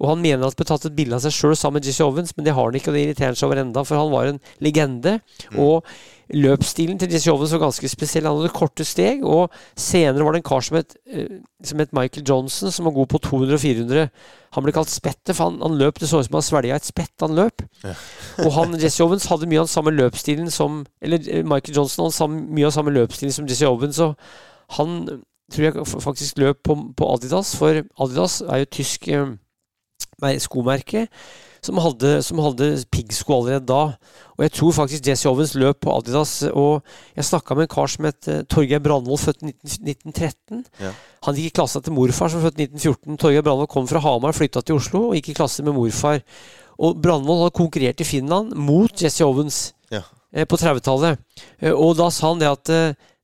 Og han mener at det ble tatt et bilde av seg sjøl sammen med Jesse Owens, men det har han ikke, og det irriterer han seg over enda, for han var en legende. Og løpsstilen til Jesse Owens var ganske spesiell. Han hadde korte steg, og senere var det en kar som het, eh, som het Michael Johnson, som var god på 200 og 400. Han ble kalt Spettet, for han, han løp det så ut som han svelga et spett han løp. <laughs> Og han, Jesse Owens hadde mye av den samme løpsstilen som Eller eh, Michael Johnson hadde mye av samme løpsstilen som Jesse Owens, og han tror jeg faktisk løp på, på Adidas, for Adidas er jo tysk eh, skomerke som hadde, som hadde piggsko allerede da. Og jeg tror faktisk Jesse Owens løp på Adidas. Og jeg snakka med en kar som het eh, Torgeir Brandvold, født i 19, 1913. Ja. Han gikk i klasse til morfar, som var født i 1914. Torgeir Brandvold kom fra Hamar, flytta til Oslo og gikk i klasse med morfar. Og Brandvold hadde konkurrert i Finland mot Jesse Owens Ja. eh, på 30-tallet. Eh, og da sa han det at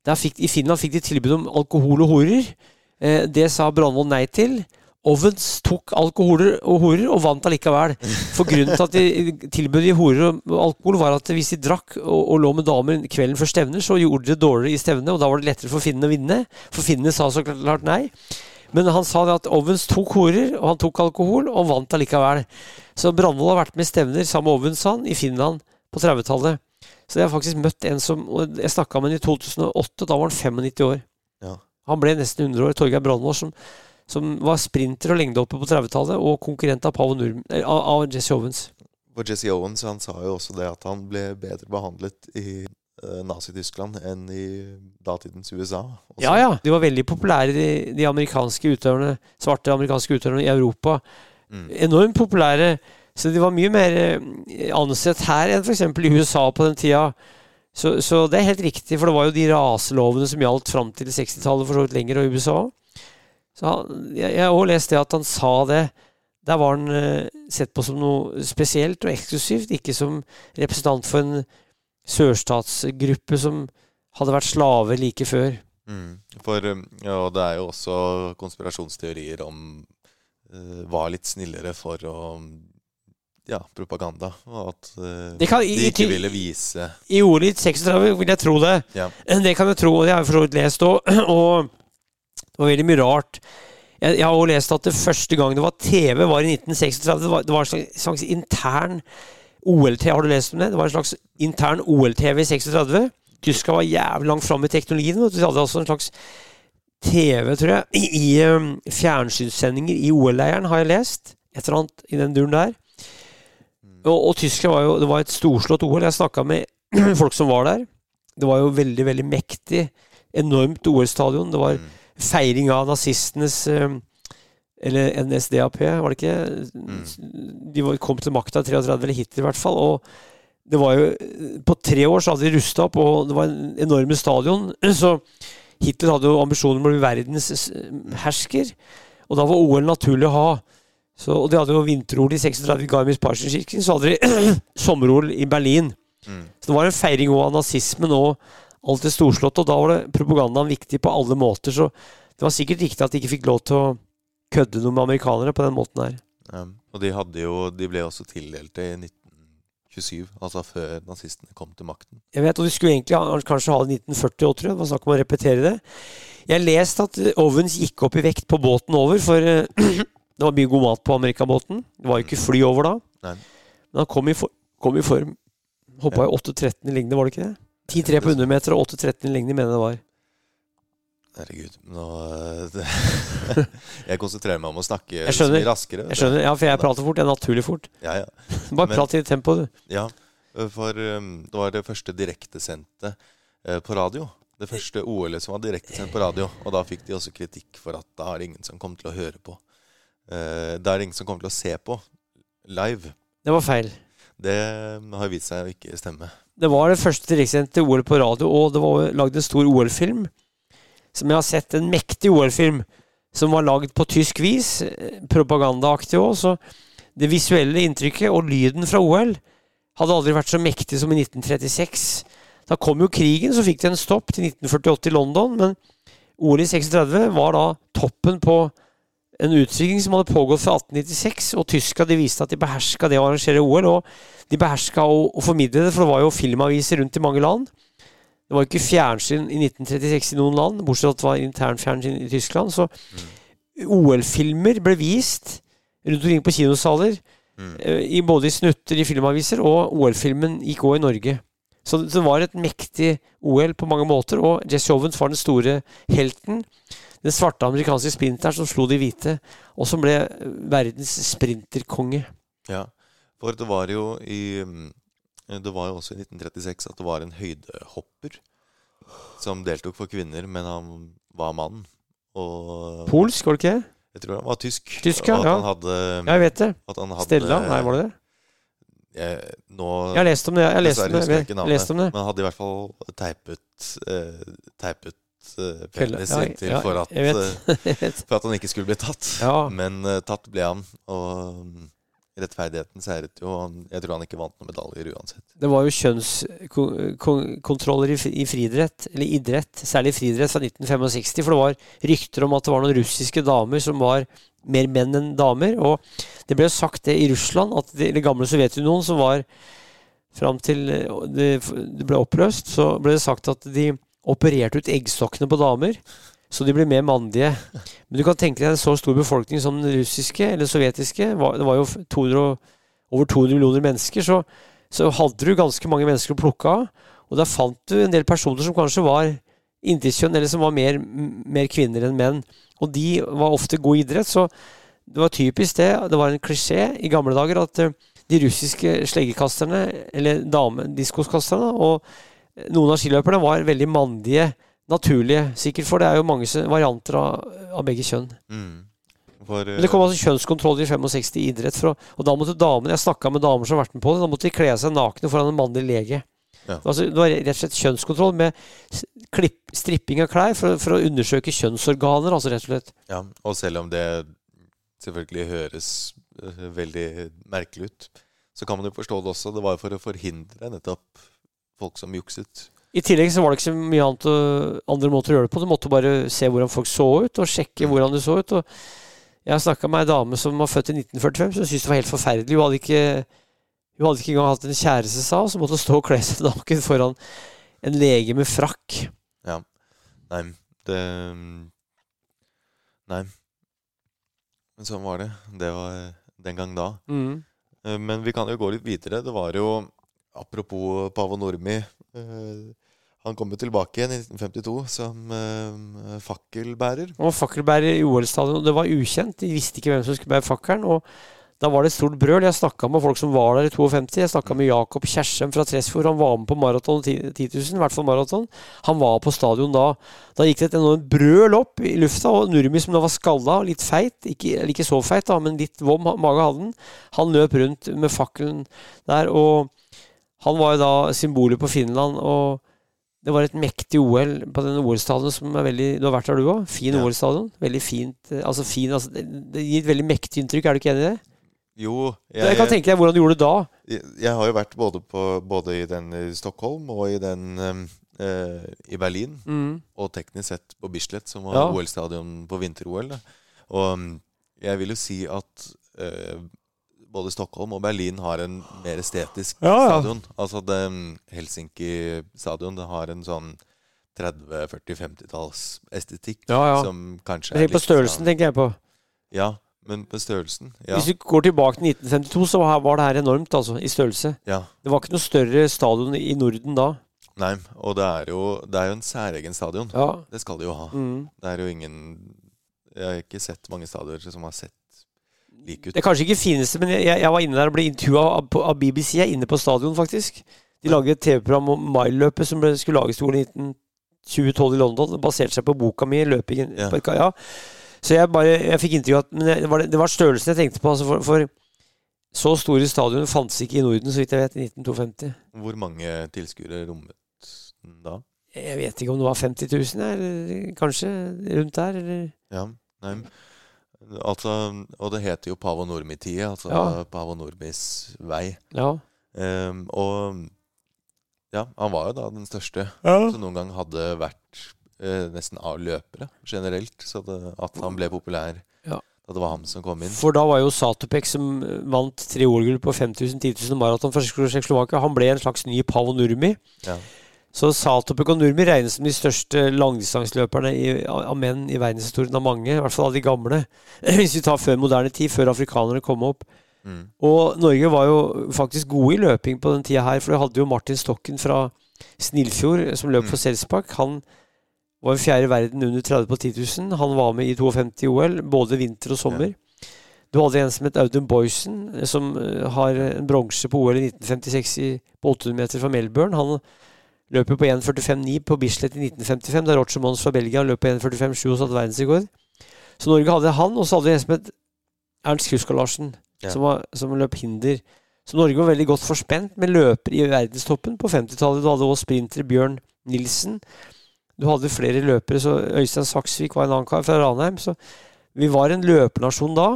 der fikk, i Finland fikk de tilbud om alkohol og horer. Eh, det sa Brandvold nei til. Owens tok alkoholer og horer og vant allikevel. For grunnen til at de tilbød de horer og alkohol, var at hvis de drakk og, og lå med damer kvelden før stevner, så gjorde de det dårligere i stevnet, og da var det lettere for finnene å vinne. For finnene sa så klart nei. Men han sa det at Ovens tok horer, og han tok alkohol, og vant allikevel. Så Brandvold har vært med i stevner sammen med Ovens, han, i Finland på 30-tallet. Så jeg har faktisk møtt en som Jeg snakka med han i 2008, da var han 95 år. Ja. Han ble nesten 100 år. Torgeir Brandvold, som, som var sprinter og lengdehopper på 30-tallet, og konkurrent av, Nurm, eh, av, av Jesse Owens. For Jesse Owens han sa jo også det at han ble bedre behandlet i eh, Nazi-Tyskland enn i datidens USA. også. Ja, ja. De var veldig populære, de, de amerikanske utøverne, svarte amerikanske utøverne i Europa. Mm. Enormt populære. Så de var mye mer eh, ansett her enn f.eks. i USA på den tida. Så, så det er helt riktig, for det var jo de raselovene som gjaldt fram til 60-tallet, for så vidt lenger, og i USA. Så han, jeg har også lest det at han sa det. Der var han eh, sett på som noe spesielt og eksklusivt, ikke som representant for en sørstatsgruppe som hadde vært slave like før. Mm. For um, ja, det er jo også konspirasjonsteorier om uh, var litt snillere for å ja, propaganda. Og at uh, Det kan- i- de ikke ville vise I ordet 36 vil jeg tro det. Ja. Det kan jeg tro, og det har jeg for så vidt lest òg. <clears throat> Og det var veldig mye rart. Jeg, jeg har også lest at det første gang det var TV, var i 1936. Det var, det var en slags, intern OL-TV. Har du lest om det? Det var en slags intern OL-TV i 36. Tyskland var jævlig langt fram i teknologien. De hadde altså en slags TV, tror jeg, i, i um, fjernsynssendinger i OL-leiren, har jeg lest. Et eller annet i den duren der. Og, og Tyskland var jo Det var et storslått OL. Jeg snakka med <clears throat> folk som var der. Det var jo veldig, veldig mektig. Enormt OL-stadion. Det var Mm. Feiring av nazistenes eh, Eller NSDAP, var det ikke? De kom til makta i 33, eller Hitler i hvert fall. Og det var jo På tre år så hadde de rusta opp, og det var en enorme stadion. <clears throat> Så Hitler hadde jo ambisjoner om å bli verdens eh, hersker. Og da var OL naturlig å ha. Så, og de hadde jo vinter-OL i 36 i Garmisch-Partenkirken. Så hadde de <clears throat> sommer-OL i Berlin. Mm. Så det var en feiring òg av nazismen og alt storslått, og da var det propagandaen viktig på alle måter. Så det var sikkert riktig at de ikke fikk lov til å kødde noe med amerikanere på den måten her. Ja. Og de jo De ble også tildelt det i 1927, altså før nazistene kom til makten. Jeg vet, og De skulle egentlig kanskje ha det i 1940 òg, tror jeg. Det var snakk om å repetere det. Jeg leste at ovens Owens gikk opp i vekt på båten over, for eh, <clears throat> det var mye god mat på amerikabåten. Det var jo ikke fly over da. Nei. Men han kom i, for, kom i form. Hoppa i 8,13 i lignende, var det ikke det? 10-3 på 100 meter og 8,13 i lengden, mener jeg det var. Herregud. Nå eh, <laughs> Jeg konsentrerer meg om å snakke Jeg så mye raskere. Jeg skjønner, ja, for jeg prater fort. Jeg er naturlig fort. Ja, ja. Bare Men- prat i tempo, du. Ja, for um, det var det første direktesendte uh, på radio. Det første OL-et som var direktesendt på radio. Og da fikk de også kritikk for at da er det ingen som kommer til å høre på. Uh, da er det ingen som kommer til å se på live. Det var feil. Det um, har vist seg å ikke stemme. Det var det første direktesendte OL på radio, og det var lagd en stor OL-film. Som jeg har sett. En mektig OL-film. Som var lagd på tysk vis. eh, Propagandaaktig òg. Så det visuelle inntrykket og lyden fra OL hadde aldri vært så mektig som i 1936. Da kom jo krigen, så fikk det en stopp til 1948 i London. Men OL i 36 var da toppen på en utstilling som hadde pågått fra 1896. Og tyska de viste at de beherska det å arrangere OL. Og de beherska å, å formidle det, for det var jo filmaviser rundt i mange land. Det var jo ikke fjernsyn i 1936 i noen land, bortsett fra at det var internfjernsyn i Tyskland. Så OL-filmer ble vist rundt omkring på kinosaler. Mm. eh, I både i snutter i filmaviser, og OL-filmen gikk òg i Norge. Så det var et mektig OL på mange måter, og Jesse Owens var den store helten. Den svarte amerikanske sprinteren som slo de hvite, og som ble verdens sprinterkonge. Ja, for det var jo i mm, Det var jo også i 1936 at det var en høydehopper som deltok for kvinner, men han var mann. Og Polsk, var det ikke jeg tror han var tysk. Tysk, ja, ja. han hadde, Ja, jeg vet det. hadde Stella? Nei, var det det? Jeg, nå Jeg har lest om det. Jeg har lest om det. navnet, lest om det. Men han hadde i hvert fall teipet eh, Teipet. Penis Ja, inntil ja, for, at, jeg vet. eh, <laughs> Jeg vet. for at han ikke skulle bli tatt. Ja. Men uh, tatt ble han. Og mm, rettferdigheten seiret jo. han- Jeg tror han ikke vant noen medaljer uansett. Det var jo kjønnskontroller i, i friidrett, eller idrett, særlig friidrett fra 1965. For det var rykter om at det var noen russiske damer som var mer menn enn damer. Og det ble jo sagt det i Russland, at det, det gamle Sovjetunionen, som var fram til eh, det, det ble oppløst, så ble det sagt at de opererte ut eggstokkene på damer. Så de ble mer mandige. Men du kan tenke deg en så stor befolkning som den russiske eller sovjetiske. Det var jo 200, over 200 millioner mennesker. Så så hadde du ganske mange mennesker å plukke av. Og da fant du en del personer som kanskje var inntilskjønn, eller som var mer, mer kvinner enn menn. Og de var ofte god idrett, så det var typisk det. Det var en klisjé i gamle dager at eh, de russiske sleggekasterne, eller damediskoskasterne, og noen av skiløperne var veldig mandige, naturlige. Sikkert, for det er jo mange varianter av, av begge kjønn. Mm. For, Men det kom altså kjønnskontroll i 65 i idrett. For og da måtte damene Jeg snakka med damer som har vært med på det. Da måtte de kle seg nakne foran en mannlig lege. Ja. Altså, det var rett og slett kjønnskontroll med klipp, stripping av klær for, for å undersøke kjønnsorganer, altså rett og slett. Ja, og selv om det selvfølgelig høres eh, veldig merkelig ut, så kan man jo forstå det også. Det var for å forhindre nettopp folk som jukset. I tillegg så var det ikke så mye annet andre måter å gjøre det på. Du måtte bare se hvordan folk så ut, og sjekke hvordan de så ut. Og jeg har snakka med ei dame som var født i 1945, som syntes det var helt forferdelig. Hun hadde ikke, hun hadde ikke engang hatt en kjæreste, sa hun, så måtte stå og kle seg <laughs> naken foran en lege med frakk. Ja. Nei, det Nei. Men sånn var det. Det var den gang da. Mm. Eh, Men vi kan jo gå litt videre. Det var jo Apropos Pavo Nordmi. eh, Han kom jo tilbake igjen i 1952 som uh, fakkelbærer. Var fakkelbærer i OL-stadion, og det var ukjent. De visste ikke hvem som skulle bære fakkelen. Og da var det et stort brøl. Jeg snakka med folk som var der i 52. Jeg snakka med Jakob Kjersem fra Tresfjord. Han var med på maraton 10 000, i hvert fall maraton. Han var på stadion da. Da gikk det et enormt brøl opp i lufta, og Nurmi som da var skalla og litt feit, ikke, ikke så feit, da, men litt vom mage hadde han, han løp rundt med fakkelen der. Og han var jo da symbolet på Finland. og det var et mektig OL på den OL-stadion som er veldig Du har vært der, du òg? Fin Ja. OL-stadion. Veldig fint. eh, Altså fin, altså, det, gir et veldig mektig inntrykk, er du ikke enig i det? Jo, Jeg, kan tenke deg hvordan du gjorde det da. Jeg, jeg har jo vært både, på, både i den i Stockholm og i den eh, i Berlin. Mm. Og teknisk sett på Bislett, som var Ja. OL-stadion på vinter-OL. Og jeg vil jo si at eh, både Stockholm og Berlin har en mer estetisk Ja, ja. stadion. Altså det um, Helsinki-stadion det har en sånn 30-40-50-talls estetikk Ja, ja. som kanskje Tenk på størrelsen, sånn- tenker jeg på. Ja, men på størrelsen. Ja. Hvis du går tilbake til 1952, så var var det her enormt, altså, i størrelse. ja. Det var ikke noe større stadion i Norden da. Nei, og det er jo, det er jo en særegen stadion. Ja. Det skal de jo ha. Mm. Det er jo ingen Jeg har ikke sett mange stadioner som har sett like ut. Det er kanskje ikke fineste, men jeg, jeg var inne der og ble intervjua av, av BBC. Jeg er inne på stadion, faktisk. De lagde et TV-program om mileløpet som ble, skulle lages i 2012 i London. Det baserte seg på boka mi, 'Løpingen'. Ja. på et. Så jeg bare, jeg fikk inntrykk av at Men det var, det var størrelsen jeg tenkte på. Altså for, for så store stadioner fantes ikke i Norden, så vidt jeg vet, i 1952. Hvor mange tilskuere rommet den da? Jeg vet ikke om det var 50 000, eller kanskje rundt der, eller Ja, nei Altså, og det heter jo Pavo Nordmi-tida, altså Ja. Pavo Nordmis vei. Ja. Um, og ja, han var jo da den største som noen gang hadde vært eh, nesten av løpere generelt. Så det, at han ble populær Ja. da det var han som kom inn. For da var jo Satopek, som eh, vant tre OL-gull på 5000, 10 000 maraton for Tsjekkoslovakia, han ble en slags ny Pavo Nurmi. Ja. Så Salto Nurmi regnes som de største langdistanseløperne av menn i verdenshistorien av mange. I hvert fall av de gamle. <clears throat> Hvis vi tar før moderne tid, før afrikanerne kom opp. Mm. Og Norge var jo faktisk gode i løping på den tida her, for vi hadde jo Martin Stokken fra Snillfjord som løp for Mm. Selsbakk. Han var jo fjerde i verden under 30 på 10 000. Han var med i 52 OL, både vinter og sommer. Du hadde en som het Audun Boysen, eh, som eh, har en bronse på OL i 1956 på 800 meter fra Melbourne. Han løp jo på 1,45,9 på Bislett i 1955, da Roger Mons fra Belgia løp på 1,45,7 og satte verdensrekord. Så Norge hadde han, og så hadde vi en som het Ernst Kruska Larsen, Ja. som, var, som løp hinder. Så Norge var veldig godt forspent med løpere i verdenstoppen på 50-tallet. Du hadde også sprinter Bjørn Nilsen. Du hadde flere løpere, så Øystein Saksvik var en annen kar fra Ranheim. Så vi var en løpernasjon da.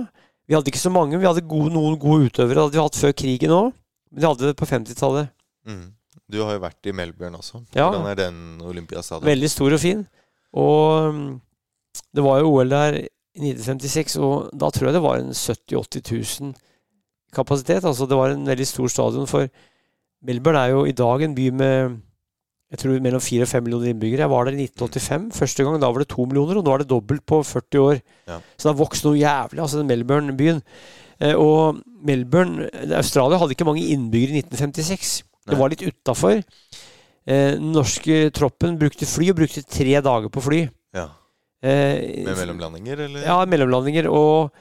Vi hadde ikke så mange, vi hadde gode, noen gode utøvere. Det hadde vi hatt før krigen òg, men vi hadde det på 50-tallet. Mm. Du har jo vært i Melbourne også. Ja. Hvordan er den Olympiastadion? Veldig stor og fin. Og mm, det var jo OL der i 1956, og da tror jeg det var en 70 000-80 000 kapasitet. Altså det var en veldig stor stadion, for Melbourne er jo i dag en by med jeg tror mellom 4 og 5 millioner innbyggere. Jeg var der i 1985 første gang. Da var det 2 millioner, og nå er det dobbelt på 40 år. Ja. Så det har vokst noe jævlig, altså den Melbourne-byen. Eh, og Melbourne Australia hadde ikke mange innbyggere i 1956. Det var litt utafor. Eh, den norske troppen brukte fly, og brukte tre dager på fly. Ja. Eh, Med mellomlandinger, eller? ja, mellomlandinger. Og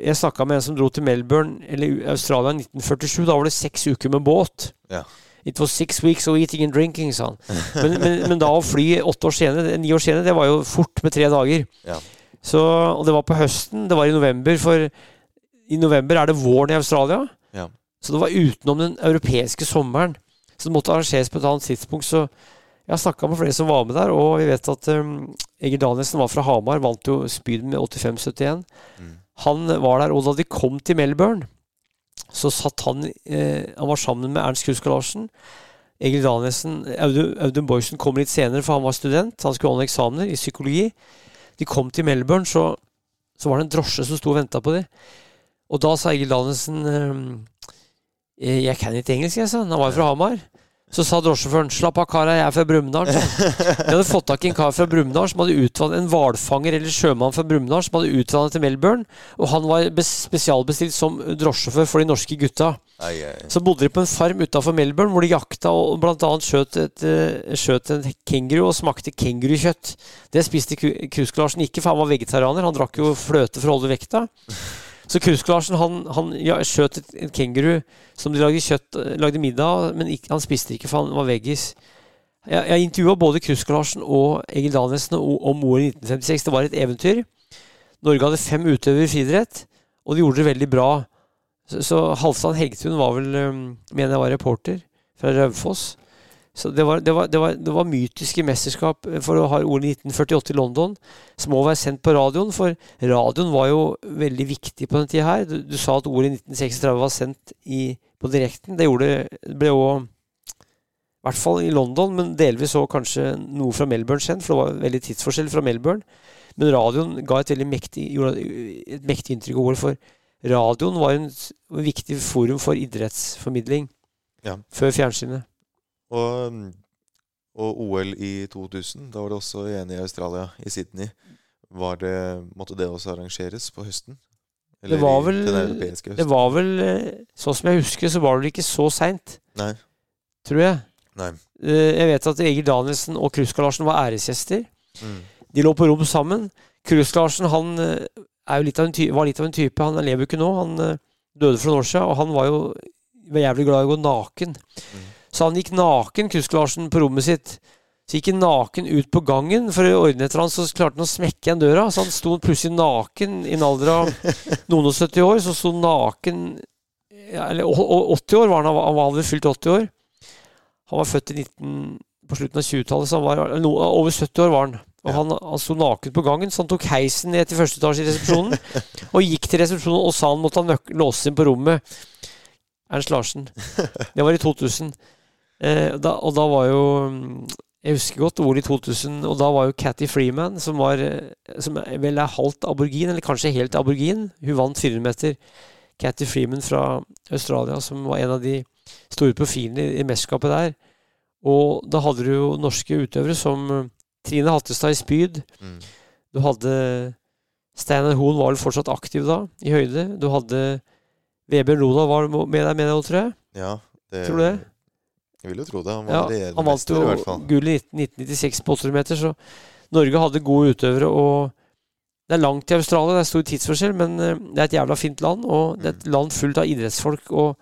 jeg snakka med en som dro til Melbourne, eller Australia i 1947. Da var det seks uker med båt. Ja. It was six weeks of eating and drinking, sa han. Men, <laughs> men, men da å fly åtte år senere, ni år senere, det var jo fort med tre dager. Ja. Så, og det var på høsten, det var i november, for i november er det våren i Australia. Ja. Så det var utenom den europeiske sommeren. Så det måtte arrangeres på et annet tidspunkt. Så jeg har snakka med flere som var med der, og vi vet at um, Egil Danielsen var fra Hamar, vant jo spyd med 85-71. Mm. Han var der, og da de kom til Melbourne, så satt han eh, Han var sammen med Ernst Kruska Larsen. Egil Danielsen Audun, Audun Boysen kom litt senere, for han var student. Han skulle holde eksamener i psykologi. De kom til Melbourne, så, så var det en drosje som sto og venta på dem. Og da sa Egil Danielsen eh, Jeg kan ikke engelsk, jeg, sa han. Var jo fra Hamar. Så sa drosjesjåføren 'Slapp av, kara, jeg er fra Brumunddal'. De <laughs> hadde fått tak i en kar fra Brumunddal som hadde utvannet en hvalfanger eller sjømann fra Brumunddal som hadde utvannet til Melbourne. Og han var spesialbestilt som drosjesjåfør for de norske gutta. Ai, ai. Så bodde de på en farm utafor Melbourne hvor de jakta og annet skjøt, et, eh, skjøt en kenguru og smakte kengurukjøtt. Det spiste Kru- Krusk-Larsen ikke, for han var vegetarianer. Han drakk jo fløte for å holde vekta. Så Krusk-Larsen han, han ja, skjøt en kenguru som de lagde, kjøtt, lagde middag av, men ikke, han spiste ikke, for han var veggis. Jeg, jeg intervjua både Krusk-Larsen og Egil Danielsen om OL i 1956. Det var et eventyr. Norge hadde fem utøvere i friidrett, og de gjorde det veldig bra. Så, så Halvdan Hegtun var vel, mener jeg var reporter, fra Raufoss. Så det var, det, var, det, var, det var mytiske mesterskap for å ha ordet 1948 i London, som må være sendt på radioen, for radioen var jo veldig viktig på den tida her. Du, du sa at ordet i 1936 var sendt i, på direkten. Det gjorde det ble òg i hvert fall i London, men delvis òg kanskje noe fra Melbourne sendt, for det var veldig tidsforskjell fra Melbourne. Men radioen ga et veldig mektig, et mektig inntrykk av ordet, for radioen var en viktig forum for idrettsformidling Ja. før fjernsynet. Og, og OL i 2000, da var det også igjen i Australia, i Sydney. Var det, måtte det også arrangeres på høsten? Det var i vel- den europeiske høsten? Det var vel, eh, sånn som jeg husker, så var det ikke så seint, tror jeg. Nei. Eh, Jeg vet at Egil Danielsen og Kruska Larsen var æresgjester. Mm. De lå på rom sammen. Kruska Larsen han eh, litt var litt av en type. Han lever jo ikke nå. Han døde for noen år siden, og han var jo jævlig glad i å gå naken. Mm. Så han gikk naken, Krusk-Larsen, på rommet sitt. Så gikk han naken ut på gangen for å ordne etter han, så klarte han å smekke igjen døra. Så han sto plutselig naken i en alder av noen og 70 år. Så sto han naken ja, Eller å- å- 80 år var han, han var- aldri fylt 80 år. Han var født i 19, på slutten av 20-tallet, så han var no, over 70 år var han. Og Ja. han, han sto naken på gangen, så han tok heisen ned til første etasje i resepsjonen. og gikk til resepsjonen og sa han måtte ha låse inn på rommet. Ernst Larsen. <laughs> Det var i 2000. Eh, da, og da var jo Jeg husker godt OL i 2000, og da var jo Catty Freeman, som var eh, Som vel er halvt aborgin, eller kanskje helt aborgin, Hun vant 400 meter. Catty Freeman fra Australia, som var en av de store profilene i, i mesterskapet der. Og da hadde du jo norske utøvere som eh, Trine Hattestad i spyd. Mm. Du hadde Steinar Hoen var vel fortsatt aktiv da, i høyde. Du hadde Vebjørn Rodal var med deg, mener jeg, tror jeg. Ja, det, Tror du det? Jeg vil jo tro det. Han var Ja, han vant jo i hvert fall. gull i 1996 på 800 meter, så Norge hadde gode utøvere. og Det er langt til Australia, det er stor tidsforskjell, men eh, det er et jævla fint land. Og det er Mm. et land fullt av idrettsfolk. og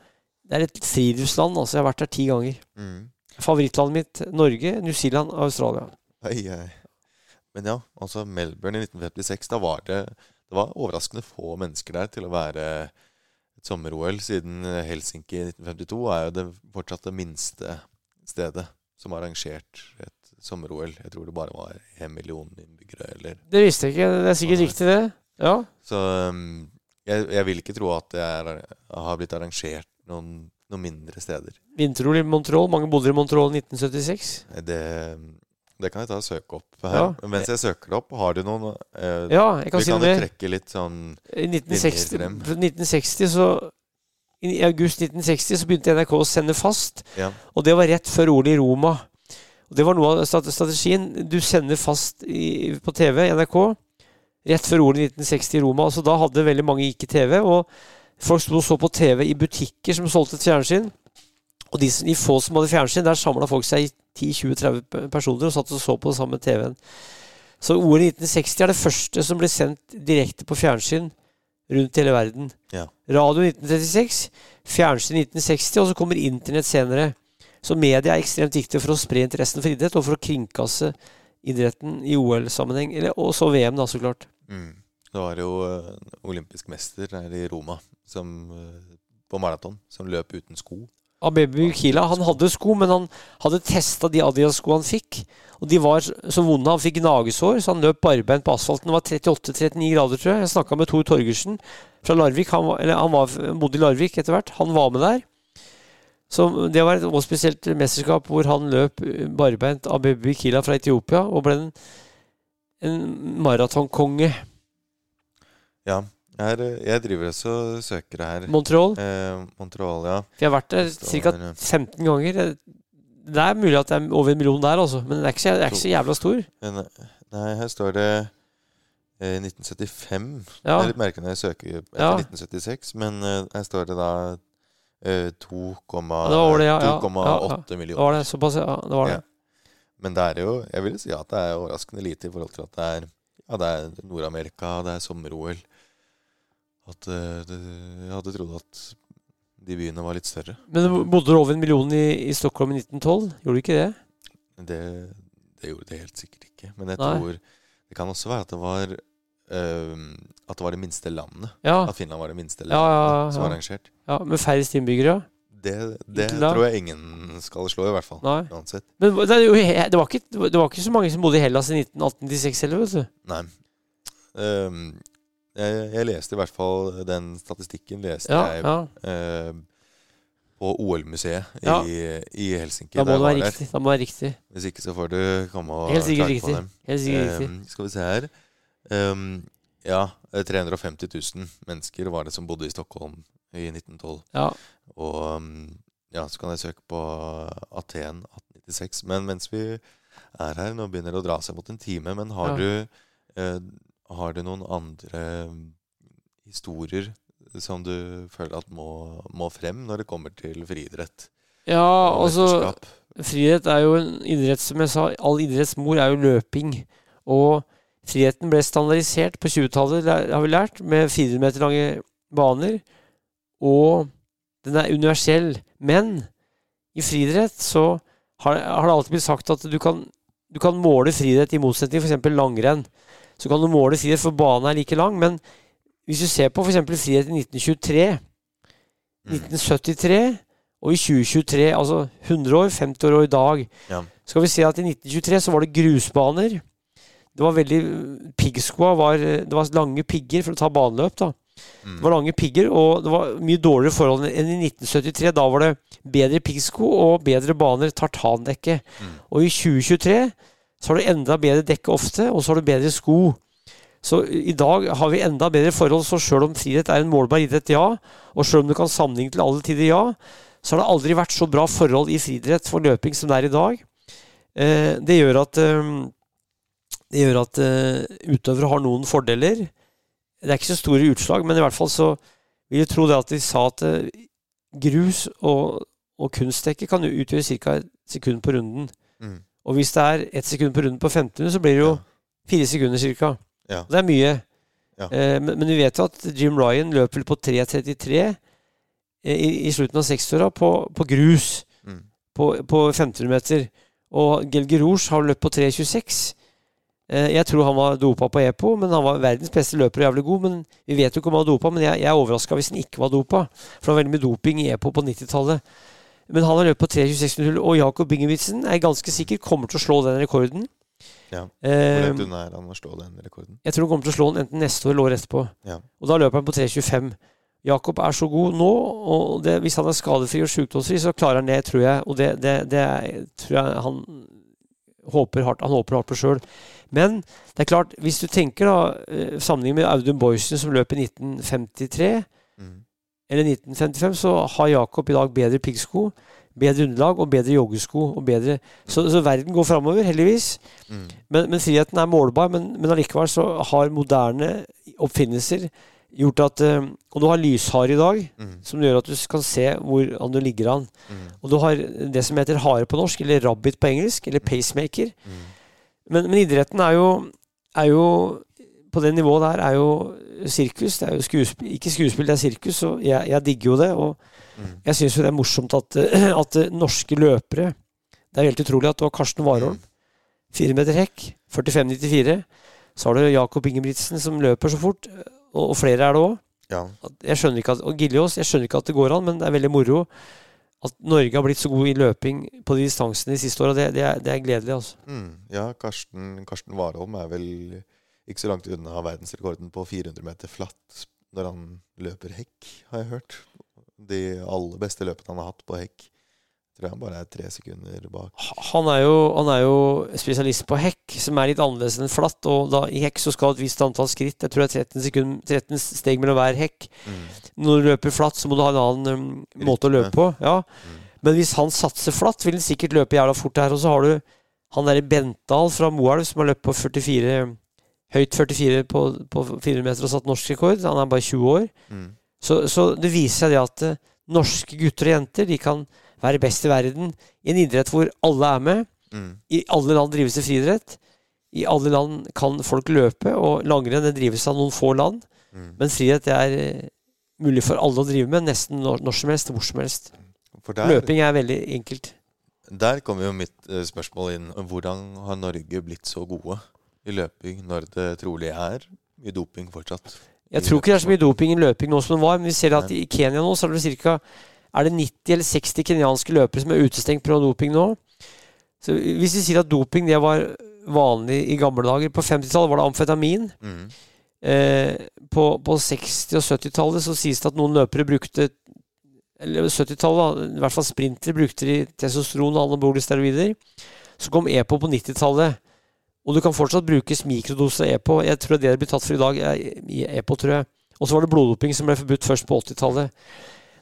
Det er et friluftsland. altså Jeg har vært der ti ganger. Mm. Favorittlandet mitt Norge, New Zealand og Australia. Hei, hei. Men ja, altså Melbourne i 1956, da var det Det var overraskende få mennesker der til å være et sommer-OL, siden Helsinki i 1952 er jo det fortsatt det minste stedet som har arrangert et sommer-OL. Jeg tror det bare var en million innbyggere, eller Det visste jeg ikke. Det er sikkert Nei. riktig, det. Ja. Så um, jeg, jeg vil ikke tro at det er, har blitt arrangert noen, noen mindre steder. Vinter-OL i Montreal. Mange bodde i Montreal i 1976. Det, det kan jeg ta og søke opp her. Ja. Mens jeg søker det opp, har du noen eh, Ja, jeg kan si kan mer. trekke litt sånn I 1960, Linjer frem. fra 1960 så I august 1960 så begynte NRK å sende fast, Ja. og det var rett før OL i Roma. Og Det var noe av strategien. Du sender fast i, på TV, NRK, rett før i 1960 i Roma. Altså Da hadde veldig mange ikke TV, og folk sto og så på TV i butikker som solgte fjernsyn. Og de, de få som hadde fjernsyn, der samla folk seg i 10-20-30 personer og satt og så på den samme TV-en. Så OL i 1960 er det første som ble sendt direkte på fjernsyn rundt hele verden. Ja. Radio 1936, fjernsyn 1960, og så kommer internett senere. Så media er ekstremt viktig for å spre interessen for idrett, og for å kringkaste idretten i OL-sammenheng. Og så VM, da, så klart. Mm. Det var jo eh, olympisk mester her i Roma som, eh, på maraton som løp uten sko. Abebu Kila han hadde sko, men han hadde testa de Adidas-skoene han fikk. Og de var så vonde. Han fikk gnagesår, så han løp barbeint på asfalten. Det var 38-39 grader, tror jeg. Jeg snakka med Tor Torgersen fra Larvik. Han, eller, han var, bodde i Larvik etter hvert. Han var med der. Så Det var et spesielt mesterskap hvor han løp barbeint Abebu Kila fra Etiopia og ble en, en maratonkonge. Ja. Eh, jeg driver også og søker her. Montreal. Eh, Montreal, ja. For jeg har vært der ca. 15 ganger. Det er mulig at det er over en million der, altså. Men den er ikke så, er ikke så jævla stor. Men, eh, nei, her står det eh, 1975. Ja. Det er litt merkelig når jeg søker etter Ja. 1976, men eh, her står det da eh, 2,8 Ja, det det, ja, ja. Ja, ja. Det millioner. var det. Såpass, ja. Det var det. Men det er jo Jeg vil si at det er overraskende lite i forhold til at det er Ja, det er Nord-Amerika, det er sommer-OL. At eh, det, Jeg hadde trodd at de byene var litt større. Men bodde du over en million i, i Stockholm i 1912? Gjorde du ikke det? Det, det gjorde det helt sikkert ikke. Men jeg Nei. tror Det kan også være at det var eh, At det var det minste landet. Ja. At Finland var det minste landet ja, ja, som var arrangert. ja Med færrest innbyggere? Det, det tror jeg ingen skal slå, i hvert fall. Nei. Uansett. Men det, det, var ikke, det var ikke så mange som bodde i Hellas i 1996 heller, vet du. Nei. Ehm, jeg, jeg leste i hvert fall den statistikken leste Ja, jeg ja. eh, på OL-museet Ja. i, i Helsinki. Da må det være riktig. Da må det være riktig. Hvis ikke så får du komme og Helt sikkert på riktig. dem. Helt sikkert riktig. Ehm, skal vi se her Um, Ja, eh, 350 000 mennesker var det som bodde i Stockholm i 1912. Ja. Og um, ja, så kan jeg søke på Aten 1896. Men mens vi er her, nå begynner det å dra seg mot en time, men har du eh, Har du noen andre um, historier som du føler at må, må frem når det kommer til friidrett? ja, altså? Friidrett er jo en idrett, som jeg sa. All idretts mor er jo løping. Og friheten ble standardisert på 20-tallet, lær- har vi lært, med 400 meter lange baner. Og den er universell. Men i friidrett så har, har det alltid blitt sagt at du kan, du kan måle friidrett i motsetning til f.eks. langrenn. Så kan du måle frihet, for banen er like lang. Men hvis du ser på f.eks. frihet i 1923, Mm. 1973 og i 2023, altså 100 år, 50 år og i dag, Ja. skal vi se at i 1923 så var det grusbaner. Det var veldig Piggskoa var Det var lange pigger for å ta baneløp, da. Mm. Det var lange pigger, og det var mye dårligere forhold enn i 1973. Da var det bedre piggsko og bedre baner, tartandekke. Mm. Og i 2023 så har du enda bedre dekke ofte, og så har du bedre sko. Så i dag har vi enda bedre forhold, så sjøl om friidrett er en målbar idrett, ja, og sjøl om du kan sammenligne til alle tider, ja, så har det aldri vært så bra forhold i friidrett for løping som det er i dag. Eh, det gjør at eh, det gjør at eh, utøvere har noen fordeler. Det er ikke så store utslag, men i hvert fall så vil jeg tro det at de sa at grus og, og kunstdekke kan utgjøre ca. et sekund på runden. Mm. Og hvis det er ett sekund på runden på 15, så blir det jo fire sekunder ca. Ja. Det er mye. Ja. Eh, men, men vi vet jo at Jim Ryan løp vel på 3.33 eh, i, i slutten av 60-åra på, på grus Mm. på, på 1500 meter. Og Gelge Rouge har løpt på 3.26. Eh, jeg tror han var dopa på EPO, men han var verdens beste løper og jævlig god. Men vi vet jo ikke om han var dopa, men jeg, jeg er overraska hvis han ikke var dopa. For det var veldig mye doping i EPO på 90-tallet. Men han har løpt på 3.26,0, og Jakob Ingebrigtsen er ganske sikker kommer til å slå den rekorden. Ja. Hvor Eh, langt unna er han å slå den rekorden? jeg tror han kommer til å slå den enten neste år eller året etterpå. Ja. Og da løper han på 3.25. Jakob er så god nå, og det, hvis han er skadefri og sykdomsfri, så klarer han det, tror jeg. Og det, det, det er- tror jeg han håper hardt, han håper hardt på sjøl. Men det er klart, hvis du tenker da, eh, sammenlignet med Audun Boysen som løp i 1953, Mm. Eller 1955, så har Jakob i dag bedre piggsko, bedre underlag og bedre joggesko. Og bedre, så, så verden går framover, heldigvis. Mm. Men, men friheten er målbar, men, men allikevel så har moderne oppfinnelser gjort at eh, Og du har lyshare i dag, Mm. som gjør at du kan se hvordan du ligger an. Mm. Og du har det som heter hare på norsk, eller rabbit på engelsk, eller pacemaker. Mm. Men, men idretten er jo, er jo På det nivået der er jo sirkus. Det er jo skuespill, ikke skuespill, det er sirkus. Og jeg, jeg digger jo det. Og Mm. jeg syns jo det er morsomt at, <clears throat> at norske løpere Det er helt utrolig at du har Karsten Warholm, fire meter hekk, 45,94. Så har du Jakob Ingebrigtsen som løper så fort, og, og flere er det òg. Ja. Jeg skjønner ikke at, og Giljås, jeg skjønner ikke at det går an, men det er veldig moro at Norge har blitt så god i løping på de distansene de siste åra. Det, det, det er gledelig, altså. Mm. ja, Karsten, Karsten Warholm er vel ikke så langt unna verdensrekorden på 400 meter flatt når han løper hekk, har jeg hørt. De aller beste løpene han har hatt på hekk, tror jeg han bare er tre sekunder bak. Han er, jo, han er jo spesialist på hekk, som er litt annerledes enn flatt. Og da, i hekk så skal et visst antall skritt. Jeg tror det er 13, sekund, 13 steg mellom hver hekk. Mm. Når du løper flatt, så må du ha en annen um, måte å løpe på. Ja. Mm. Men hvis han satser flatt, vil han sikkert løpe jævla fort der. Og så har du han derre Bentdal fra Moelv som har løpt på 44 Høyt 44 på, på 400 meter og satt norsk rekord. Han er bare 20 år. Mm. Så, så det viser seg det at eh, norske gutter og jenter de kan være best i verden i en idrett hvor alle er med. Mm. I alle land drives det friidrett. I alle land kan folk løpe, og langrenn drives av noen få land. Mm. Men friidrett er eh, mulig for alle å drive med, nesten når, når som helst, hvor som helst. Der, Løping er veldig enkelt. der kommer jo mitt eh, spørsmål inn. Hvordan har Norge blitt så gode i løping når det trolig er mye doping fortsatt? Jeg tror ikke det er så mye doping i løping nå som det var, men vi ser at i Kenya nå så er det ca. Er det 90 eller 60 kenyanske løpere som er utestengt pga. doping nå? Så Hvis vi sier at doping det var vanlig i gamle dager På 50-tallet var det amfetamin. Mm. Eh, på, på 60- og 70-tallet så sies det at noen løpere brukte Eller 70-tallet, i hvert fall sprintere, brukte de testosteron og anabole steroider. Så kom EPO på 90-tallet. Og du kan fortsatt brukes mikrodoser av EPO. Jeg tror det det det blir tatt for i dag. er i EPO, tror jeg. Og så var det bloddoping som ble forbudt først på 80-tallet.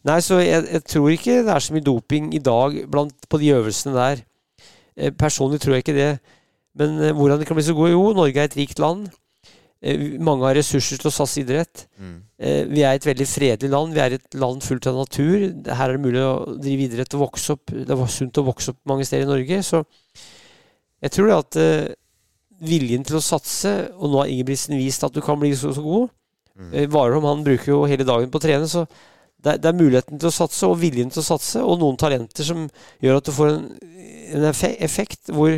Nei, så jeg, jeg tror ikke det er så mye doping i dag blant, på de øvelsene der. Eh, personlig tror jeg ikke det. Men eh, hvordan de kan bli så gode? Jo, Norge er et rikt land. Eh, mange har ressurser til å satse idrett. Mm. Eh, vi er et veldig fredelig land. Vi er et land fullt av natur. Her er det mulig å drive idrett og vokse opp. Det var sunt å vokse opp mange steder i Norge. Så jeg tror det at viljen til å satse, og nå har Ingebrigtsen vist at du kan bli så, så god Mm. eh, Warholm han bruker jo hele dagen på å trene, så det, det er muligheten til å satse og viljen til å satse, og noen talenter som gjør at du får en, en effekt hvor,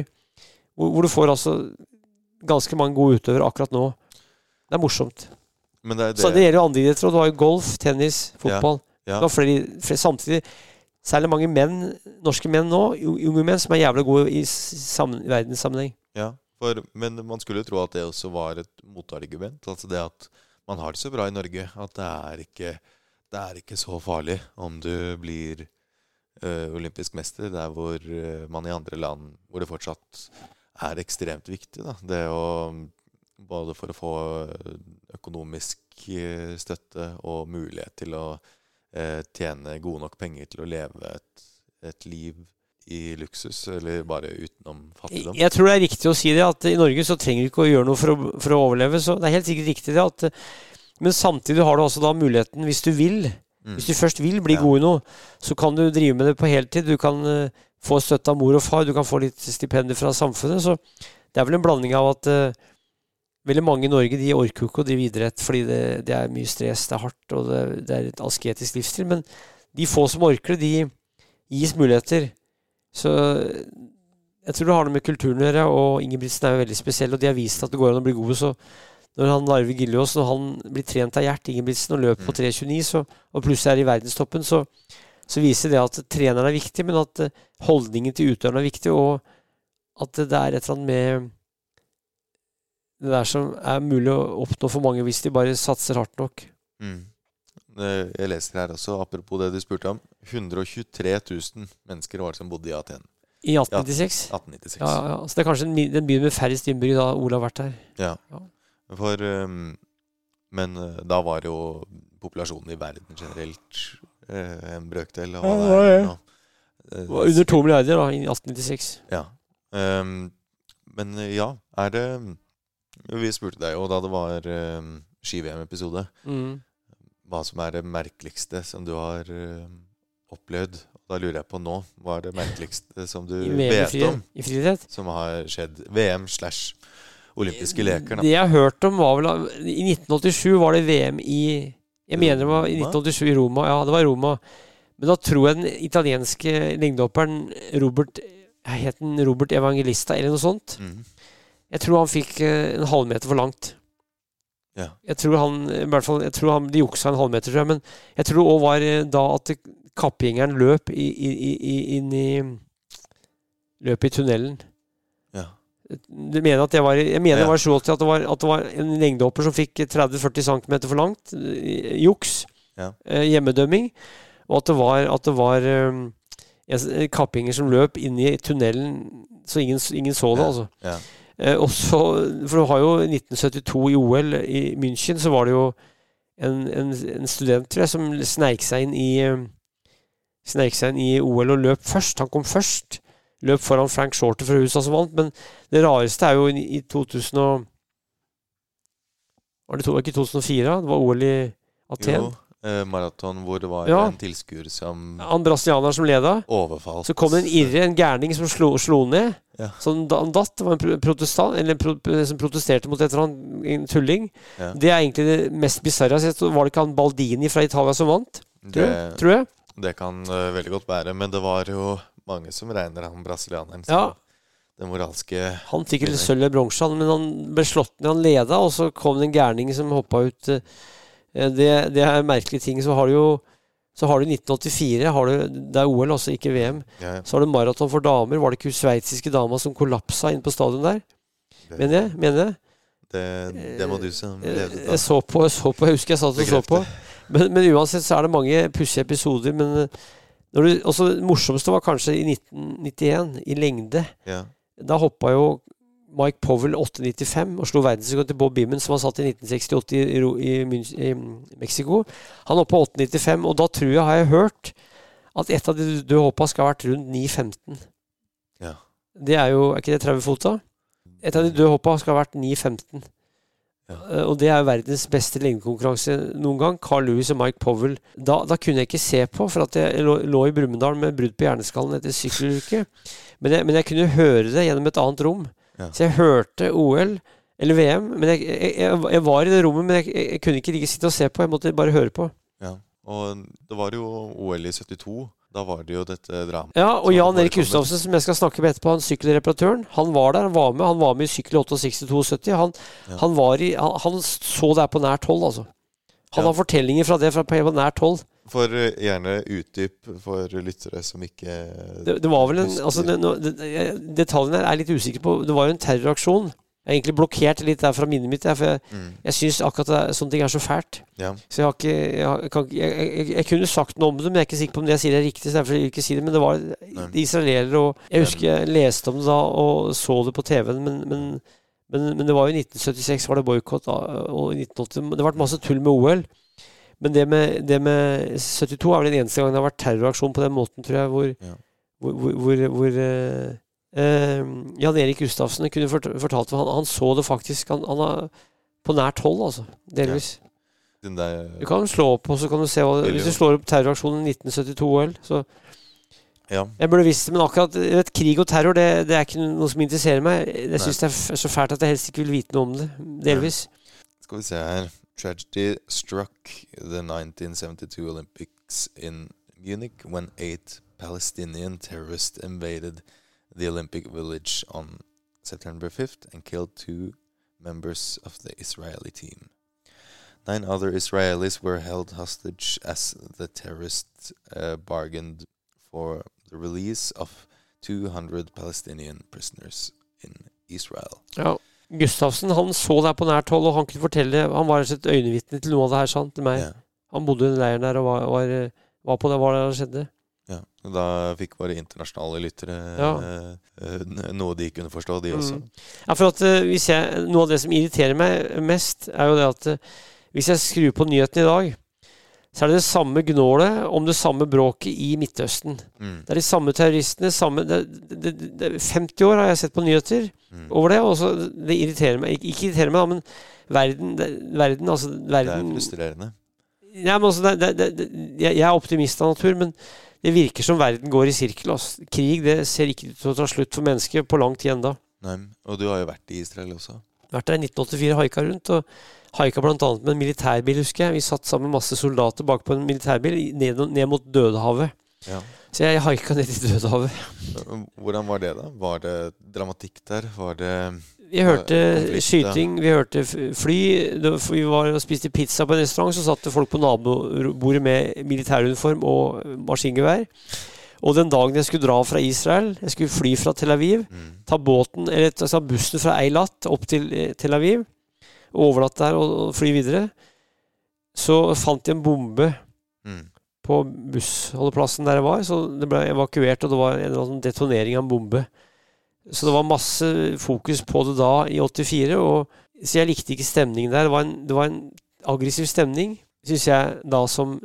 hvor, hvor du får altså ganske mange gode utøvere akkurat nå. Det er morsomt. Men det er Så det, det gjelder jo andre idretter. Du har jo golf, tennis, fotball. ja. Du har flere, flere samtidig. Særlig mange menn, norske menn nå, unge menn, som er jævlig gode i sammen, verdenssammenheng. Ja, for, men man skulle jo tro at det også var et motargument. Altså det at man har det så bra i Norge at det er ikke, det er ikke så farlig om du blir ø, olympisk mester der hvor eh, man i andre land hvor det fortsatt er ekstremt viktig. Da. Det å Både for å få eh, økonomisk eh, støtte og mulighet til å ø, tjene gode nok penger til å leve et, et liv i luksus, eller bare utenom fattigdom. Jeg tror det er riktig å si det, at i Norge så trenger du ikke å gjøre noe for å, for å overleve. Så det er helt sikkert riktig det. At, men samtidig har du altså da muligheten, hvis du vil, Mm. hvis du først vil bli Ja. god i noe, så kan du drive med det på heltid. Du kan eh, få støtte av mor og far, du kan få litt stipendier fra samfunnet. Så det er vel en blanding av at uh, veldig mange i Norge de orker jo ikke å drive idrett fordi det, det er mye stress, det er hardt og det, det er et asketisk livsstil. Men de få som orker det, de gis muligheter. Så jeg tror det har noe med kulturen å gjøre, og Ingebrigtsen er jo veldig spesiell, og de har vist at det går an å bli gode. Så når han Larve Gilliaas, når han blir trent av Gjert Ingebrigtsen og løper på 3.29, og plutselig er i verdenstoppen, så, så viser det at treneren er viktig, men at eh, holdningen til utøveren er viktig, og at det er et eller annet med det der som er mulig å oppnå for mange hvis de bare satser hardt nok. Mm. Eh, Jeg leser her også, apropos det du spurte om, 123 000 mennesker var det som bodde i Aten. I 1896. 1896. Ja, ja, ja. Så det er kanskje den byen med færrest innbyggere da Olav har vært der. Ja. Ja. For um, Men uh, da var jo populasjonen i verden generelt uh, en brøkdel av hva Ja, det er nå. Under to milliarder da, i 1896. Ja. Um, men ja, er det Vi spurte deg jo da det var um, ski-VM-episode, Mm. Hva som er det merkeligste som du har um, opplevd. Da lurer jeg på nå, hva er det merkeligste som du vet om i friidrett. som har skjedd? VM slash olympiske leker, da. Det jeg har hørt om, var vel I 1987 var det VM i Jeg mener det var i 1987 i Roma. Ja, det var i Roma. Men da tror jeg den italienske lengdehopperen Robert Het han Robert Evangelista eller noe sånt? Mm. Jeg tror han fikk eh, en halvmeter for langt. Ja. Jeg tror han i hvert fall, jeg tror han, De juksa en halvmeter, tror jeg. Men jeg tror det òg var eh, da at kappgjengeren løp i, i, i, i- inn i Løp i tunnelen. ja. Du mener at det var, jeg mener Ja. var så at det var, at det var en lengdehopper som fikk 30-40 cm for langt. Juks. Ja. eh, Hjemmedømming. Og at det var, at det var eh, en kappgjenger som løp inn i tunnelen, så ingen, ingen så det, Ja. altså. Eh, også, for du har jo 1972 i OL i München, så var det jo en, en, en student tror jeg, som sneik seg inn i eh, Sneik seg inn i OL og løp først. Han kom først. Løp foran Frank Shorter fra USA som vant. Men det rareste er jo i, i 2000 og Var det to, ikke 2004? Det var OL i Aten. Jo, maraton hvor det var Ja. en tilskuer som Han brasilianeren som leda. overfalt Så kom det en irre, en gærning, som slo, slo ned. Ja. Så han datt. Det var en protestant, eller en pro, som protesterte mot et eller annet, en tulling. Ja. Det er egentlig det mest bisarre jeg har sett. Var det ikke han Baldini fra Italia som vant? Det, tror jeg. det kan uh, veldig godt være, men det var jo mange som regner han brasilianeren som Ja. den moralske Han fikk sølv eller bronse, men han ble slått ned. Han leda, og så kom det en gærning som hoppa ut. eh, Det, det er merkelige ting. Så har du jo så har du 1984, har du, det er OL, altså ikke VM. ja, Så har du maraton for damer. Var det ikke sveitsiske dama som kollapsa inne på stadion der? det, Mener jeg? Mener jeg? det, det må du som levde da. Jeg så på, jeg så på, jeg husker jeg satt og så på. Men, men uansett så er det mange pussige episoder. Men eh, når du, også det morsomste var kanskje i 1991, i lengde. Ja. Da hoppa jo Mike Powell 8,95 og slo verdensrekord til Bob Beamon, som han satt i 1968 i, i, Münch- i Mexico. Han hoppa 8,95, og da tror jeg, har jeg hørt, at et av de døde hoppa skal ha vært rundt 9,15. Ja. Det er jo Er ikke det 30 fot, da? Et av de døde hoppa skal ha vært 9,15. Ja. Eh, Og det er jo verdens beste lengdekonkurranse noen gang. Carl Lewis og Mike Powell. Da, da kunne jeg ikke se på, for at jeg lå, lå i Brumunddal med brudd på hjerneskallen etter sykkelulykke. Men men jeg kunne høre det gjennom et annet rom. Ja. Så jeg hørte OL, eller VM, men jeg, jeg, jeg, var i det rommet, men jeg, jeg kunne ikke ligge sitte og se på. Jeg måtte bare høre på. ja. Og det var jo OL i 72. Da var det jo dette dramaet. Ja, og Jan Erik Gustavsen, som jeg skal snakke med etterpå, han sykkelreparatøren, han var der, han var med. Han var med i Sykkel 68-72. Han, Ja. han, var i, han, han så det her på nært hold, altså. Han Ja. har fortellinger fra det fra på nært hold. For eh, gjerne utdyp for lyttere som ikke Det, det var vel en altså, det, det, her er jeg litt usikker på. Det var jo en terroraksjon. Jeg er egentlig blokkert litt der fra minnet mitt, der, for jeg, mm, jeg syns akkurat det, sånne ting er så fælt. Ja. Så jeg har ikke jeg, kan, jeg, jeg, kunne sagt noe om det, men jeg er ikke sikker på om det jeg sier er riktig. Så derfor vil jeg ikke si det Men det var de israelere, og jeg husker jeg leste om det da og så det på TV-en, men, men, men, men det var jo i 1976 var det boikott, og i 1980 Det vært masse tull med OL. Men det med, det med 72 er vel den eneste gangen det har vært terroraksjon på den måten, tror jeg, hvor, Ja. hvor, hvor, hvor, eh, eh, Jan Erik Gustavsen kunne fort, fortalt han, han så det faktisk han, han på nært hold, altså. Delvis. Den der, Du kan slå opp, og så kan du se hva, Hvis du slår opp terroraksjonen 1972-OL, så ja. Jeg burde visst det, men akkurat vet, krig og terror det, det er ikke noe som interesserer meg. Jeg syns det er så fælt at jeg helst ikke vil vite noe om det. Delvis. Skal vi se her. Tragedy struck the 1972 Olympics in Munich when eight Palestinian terrorists invaded the Olympic Village on September 5th and killed two members of the Israeli team. Nine other Israelis were held hostage as the terrorists uh, bargained for the release of 200 Palestinian prisoners in Israel. Ja. Gustavsen han så det her på nært hold, og han kunne fortelle Han var et øyenvitne til noe av det her, sant, til meg. Ja. Han bodde i den leiren der og var, var, var på det, hva det skjedde. Ja, Da fikk våre internasjonale lyttere Ja. eh, eh, noe de kunne forstå, de også. Mm. Ja, for at eh, hvis jeg, Noe av det som irriterer meg mest, er jo det at hvis jeg skrur på nyhetene i dag, så er det det samme gnålet om det samme bråket i Midtøsten. Mm. Det er de samme terroristene, samme det, det, det, det, 50 år har jeg sett på nyheter Mm. over det, og så det irriterer meg. Ikke, ikke irriterer meg, men verden, verden, altså verden Det er frustrerende. Ja, men altså, jeg er optimist av natur, men det virker som verden går i sirkel. Altså. Krig det ser ikke ut til å ta slutt for mennesket på lang tid enda. Nei, og du har jo vært i Israel også. Vært der i 1984, haika rundt. og Haika bl.a. med en militærbil, husker jeg. Vi satt sammen med masse soldater bak på en militærbil ned, ned mot Dødehavet. Ja. Så jeg haika ned til Dødehavet. Hvordan var det, da? Var det dramatikk der? Var det Vi hørte konflikt, skyting, vi hørte fly. Vi var og spiste pizza på en restaurant, så satt det folk på nabobordet med militæruniform og maskingevær. Og den dagen jeg skulle dra fra Israel, jeg skulle fly fra Tel Aviv, mm. ta båten, eller ta bussen fra Eilat opp til eh, Tel Aviv, og overnatte der og, og fly videre, så fant de en bombe Mm. på bussholdeplassen der jeg var, så det ble evakuert, og det var en eller annen detonering av en bombe. Så det var masse fokus på det da, i 84, og så jeg likte ikke stemningen der. Det var en, det var en aggressiv stemning, syns jeg, da som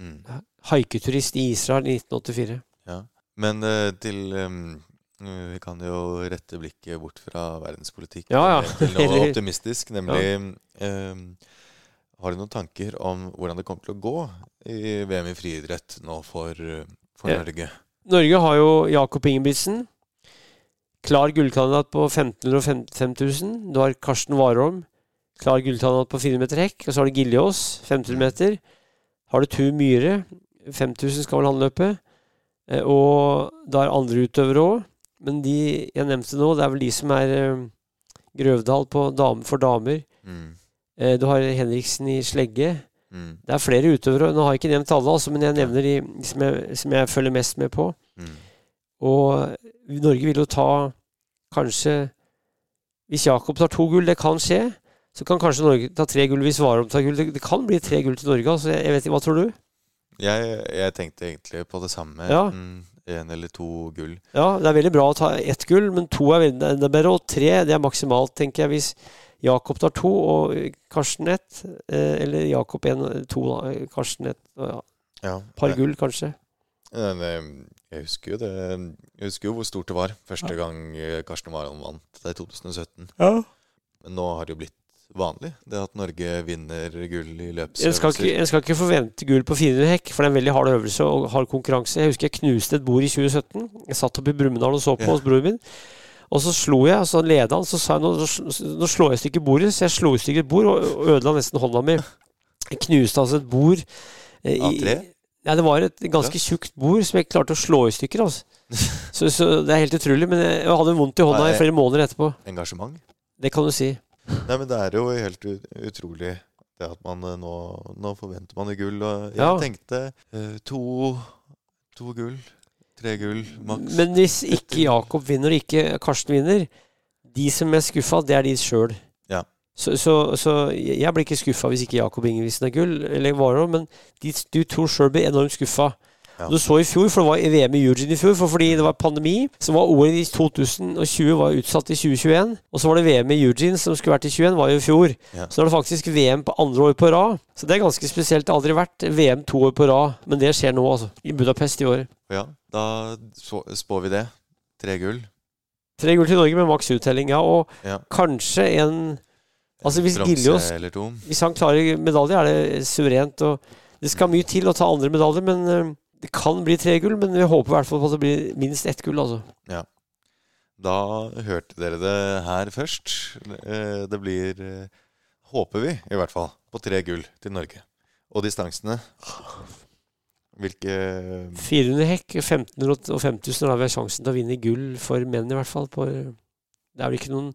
Mm. haiketurist i Israel i 1984. Ja. Men uh, til um, Vi kan jo rette blikket bort fra verdenspolitikk Ja, ja. til noe <laughs> optimistisk, nemlig um, Har du noen tanker om hvordan det kommer til å gå i VM i friidrett nå for, for Ja. Norge? Norge har jo Jakob Ingebrigtsen. Klar gullkandidat på 1500 og 5000. Du har Karsten Warholm. Klar gullkandidat på 400 meter hekk. Og så har du Giljås, 1500 meter. Har du Tur Myhre. 5000 skal vel han løpe. Eh, Og da er andre utøvere òg. Men de jeg nevnte nå, det er vel de som er eh, Grøvdal på dame, for damer. Mm. Eh, Du har Henriksen i slegge. Mm. Det er flere utøvere. Nå har jeg ikke nevnt alle, altså, men jeg nevner de som jeg, som jeg følger mest med på. Mm. Og Norge vil jo ta kanskje Hvis Jakob tar to gull, det kan skje, så kan kanskje Norge ta tre gull hvis Warholm tar gull. Det, det kan bli tre gull til Norge. altså jeg, jeg vet ikke, Hva tror du? Jeg, jeg tenkte egentlig på det samme. Ja. En eller to gull. Ja, Det er veldig bra å ta ett gull, men to er enda bedre. Og tre det er maksimalt, tenker jeg, hvis Jakob tar to og Karsten ett. Eh, eller Jakob én, to, da. Karsten ett. Ja, Ja. par gull, kanskje. Men, eh, Jeg husker jo det Jeg husker jo hvor stort det var første gang eh, Karsten Warholm vant. Det er i 2017. Ja. Men nå har det jo blitt vanlig, det at Norge vinner gull i En skal, ikke, løpsøvelser. skal ikke forvente gull på 400 hekk, for det er en veldig hard øvelse og hard konkurranse. Jeg husker jeg knuste et bord i 2017. Jeg satt oppe i Brumunddal og så på Ja. hos broren min. Og så slo jeg, og så leda han. Så sa jeg nå, nå slår jeg i stykker bordet. Så jeg slo i stykker et bord og og ødela nesten hånda mi. Jeg knuste altså et bord eh, i. Ja, det var et ganske tjukt bord som jeg klarte å slå i stykker. altså. <laughs> Så, så det er helt utrolig. Men jeg, jeg hadde vondt i hånda i flere måneder etterpå. Engasjement? Det kan du si. Nei, men det er jo helt utrolig det at man eh, nå, nå forventer man gull. Og jeg Ja. tenkte uh, to, to gull, tre gull maks. Men hvis ikke Jakob vinner, og ikke Karsten vinner De som er skuffa, det er de sjøl. Ja. Så, så, så jeg blir ikke skuffa hvis ikke Jakob Ingebrigtsen er gull, eller varer, men de, du tror sjøl blir enormt skuffa. Ja. Du så i fjor, for det var VM i Eugene i fjor, for fordi det var pandemi, så var OL i 2020 var utsatt i 2021. Og så var det VM i Eugene som skulle vært i 2021, var jo i fjor. Ja. Så nå er det faktisk VM på andre år på rad. Så det er ganske spesielt. Det har aldri vært VM to år på rad, men det skjer nå, altså. I Budapest i år. Ja, da spår vi det. Tre gull. Tre gull til Norge med maks uttelling, ja. Og Ja. kanskje en Altså hvis Giljås. Hvis han klarer medalje, er det suverent. Og det skal mye til å ta andre medaljer, men eh, det kan bli tre gull. Men vi håper i hvert fall på at det blir minst ett gull, altså. Ja. Da hørte dere det her først. Eh, Det blir, eh, håper vi i hvert fall, på tre gull til Norge. Og distansene Hvilke 400 hekk, 1500 og 5000 da har vi sjansen til å vinne gull for menn, i hvert fall. På, det er vel ikke noen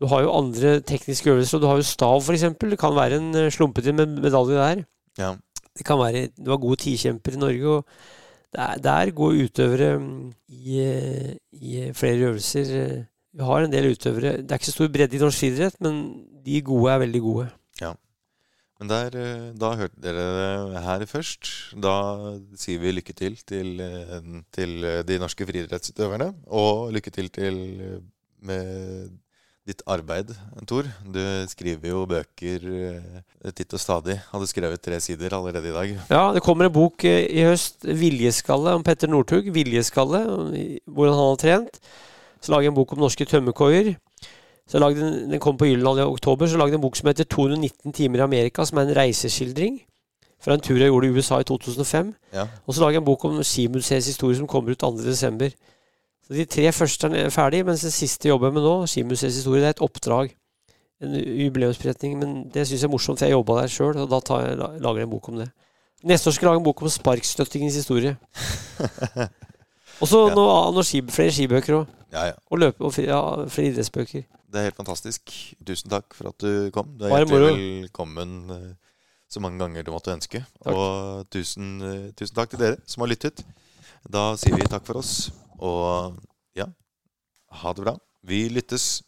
Du har jo andre tekniske øvelser, og du har jo stav, f.eks. Det kan være en eh, slumpete med medalje der. Ja. Det kan være Du har gode tikjemper i Norge, og det er, det er gode utøvere mm, i, eh, i flere øvelser. eh. Vi har en del utøvere. Det er ikke så stor bredde i norsk friidrett, men de gode er veldig gode. Ja. Men der, eh, da hørte dere det her først. Da sier vi lykke til til, eh, til eh, de norske friidrettsutøverne. Og lykke til til eh, med ditt arbeid, Tor. Du skriver jo bøker eh, titt og stadig. Hadde skrevet tre sider allerede i dag. Ja, det kommer en bok eh, i høst, 'Viljeskalle', om Petter Northug. 'Viljeskalle', hvordan han har trent. Så lager jeg en bok om norske tømmerkoier. Så lagde en, Den kom på Gyldendal i oktober. Så lagde jeg en bok som heter 219 timer i Amerika, som er en reiseskildring fra en tur jeg gjorde i USA i 2005. Ja. Og så lager jeg en bok om Skimuseets historie som kommer ut 2.12. Så de tre første er ferdig, mens det siste jobber med nå, Skimuseets historie, det er et oppdrag. En jubileumsberetning. Men det syns jeg er morsomt, for jeg jobba der sjøl, og da tar jeg, lager jeg en bok om det. Neste år skal jeg lage en bok om sparkstøttingens historie. <laughs> Og så Ja. noe, flere skibøker òg. Ja, ja. Og løpe og ja, flere idrettsbøker. Det er helt fantastisk. Tusen takk for at du kom. Du er hjertelig velkommen eh, så mange ganger du måtte ønske. Takk. Og tusen, eh, tusen takk til dere som har lyttet. Da sier vi takk for oss, og ja, ha det bra. Vi lyttes.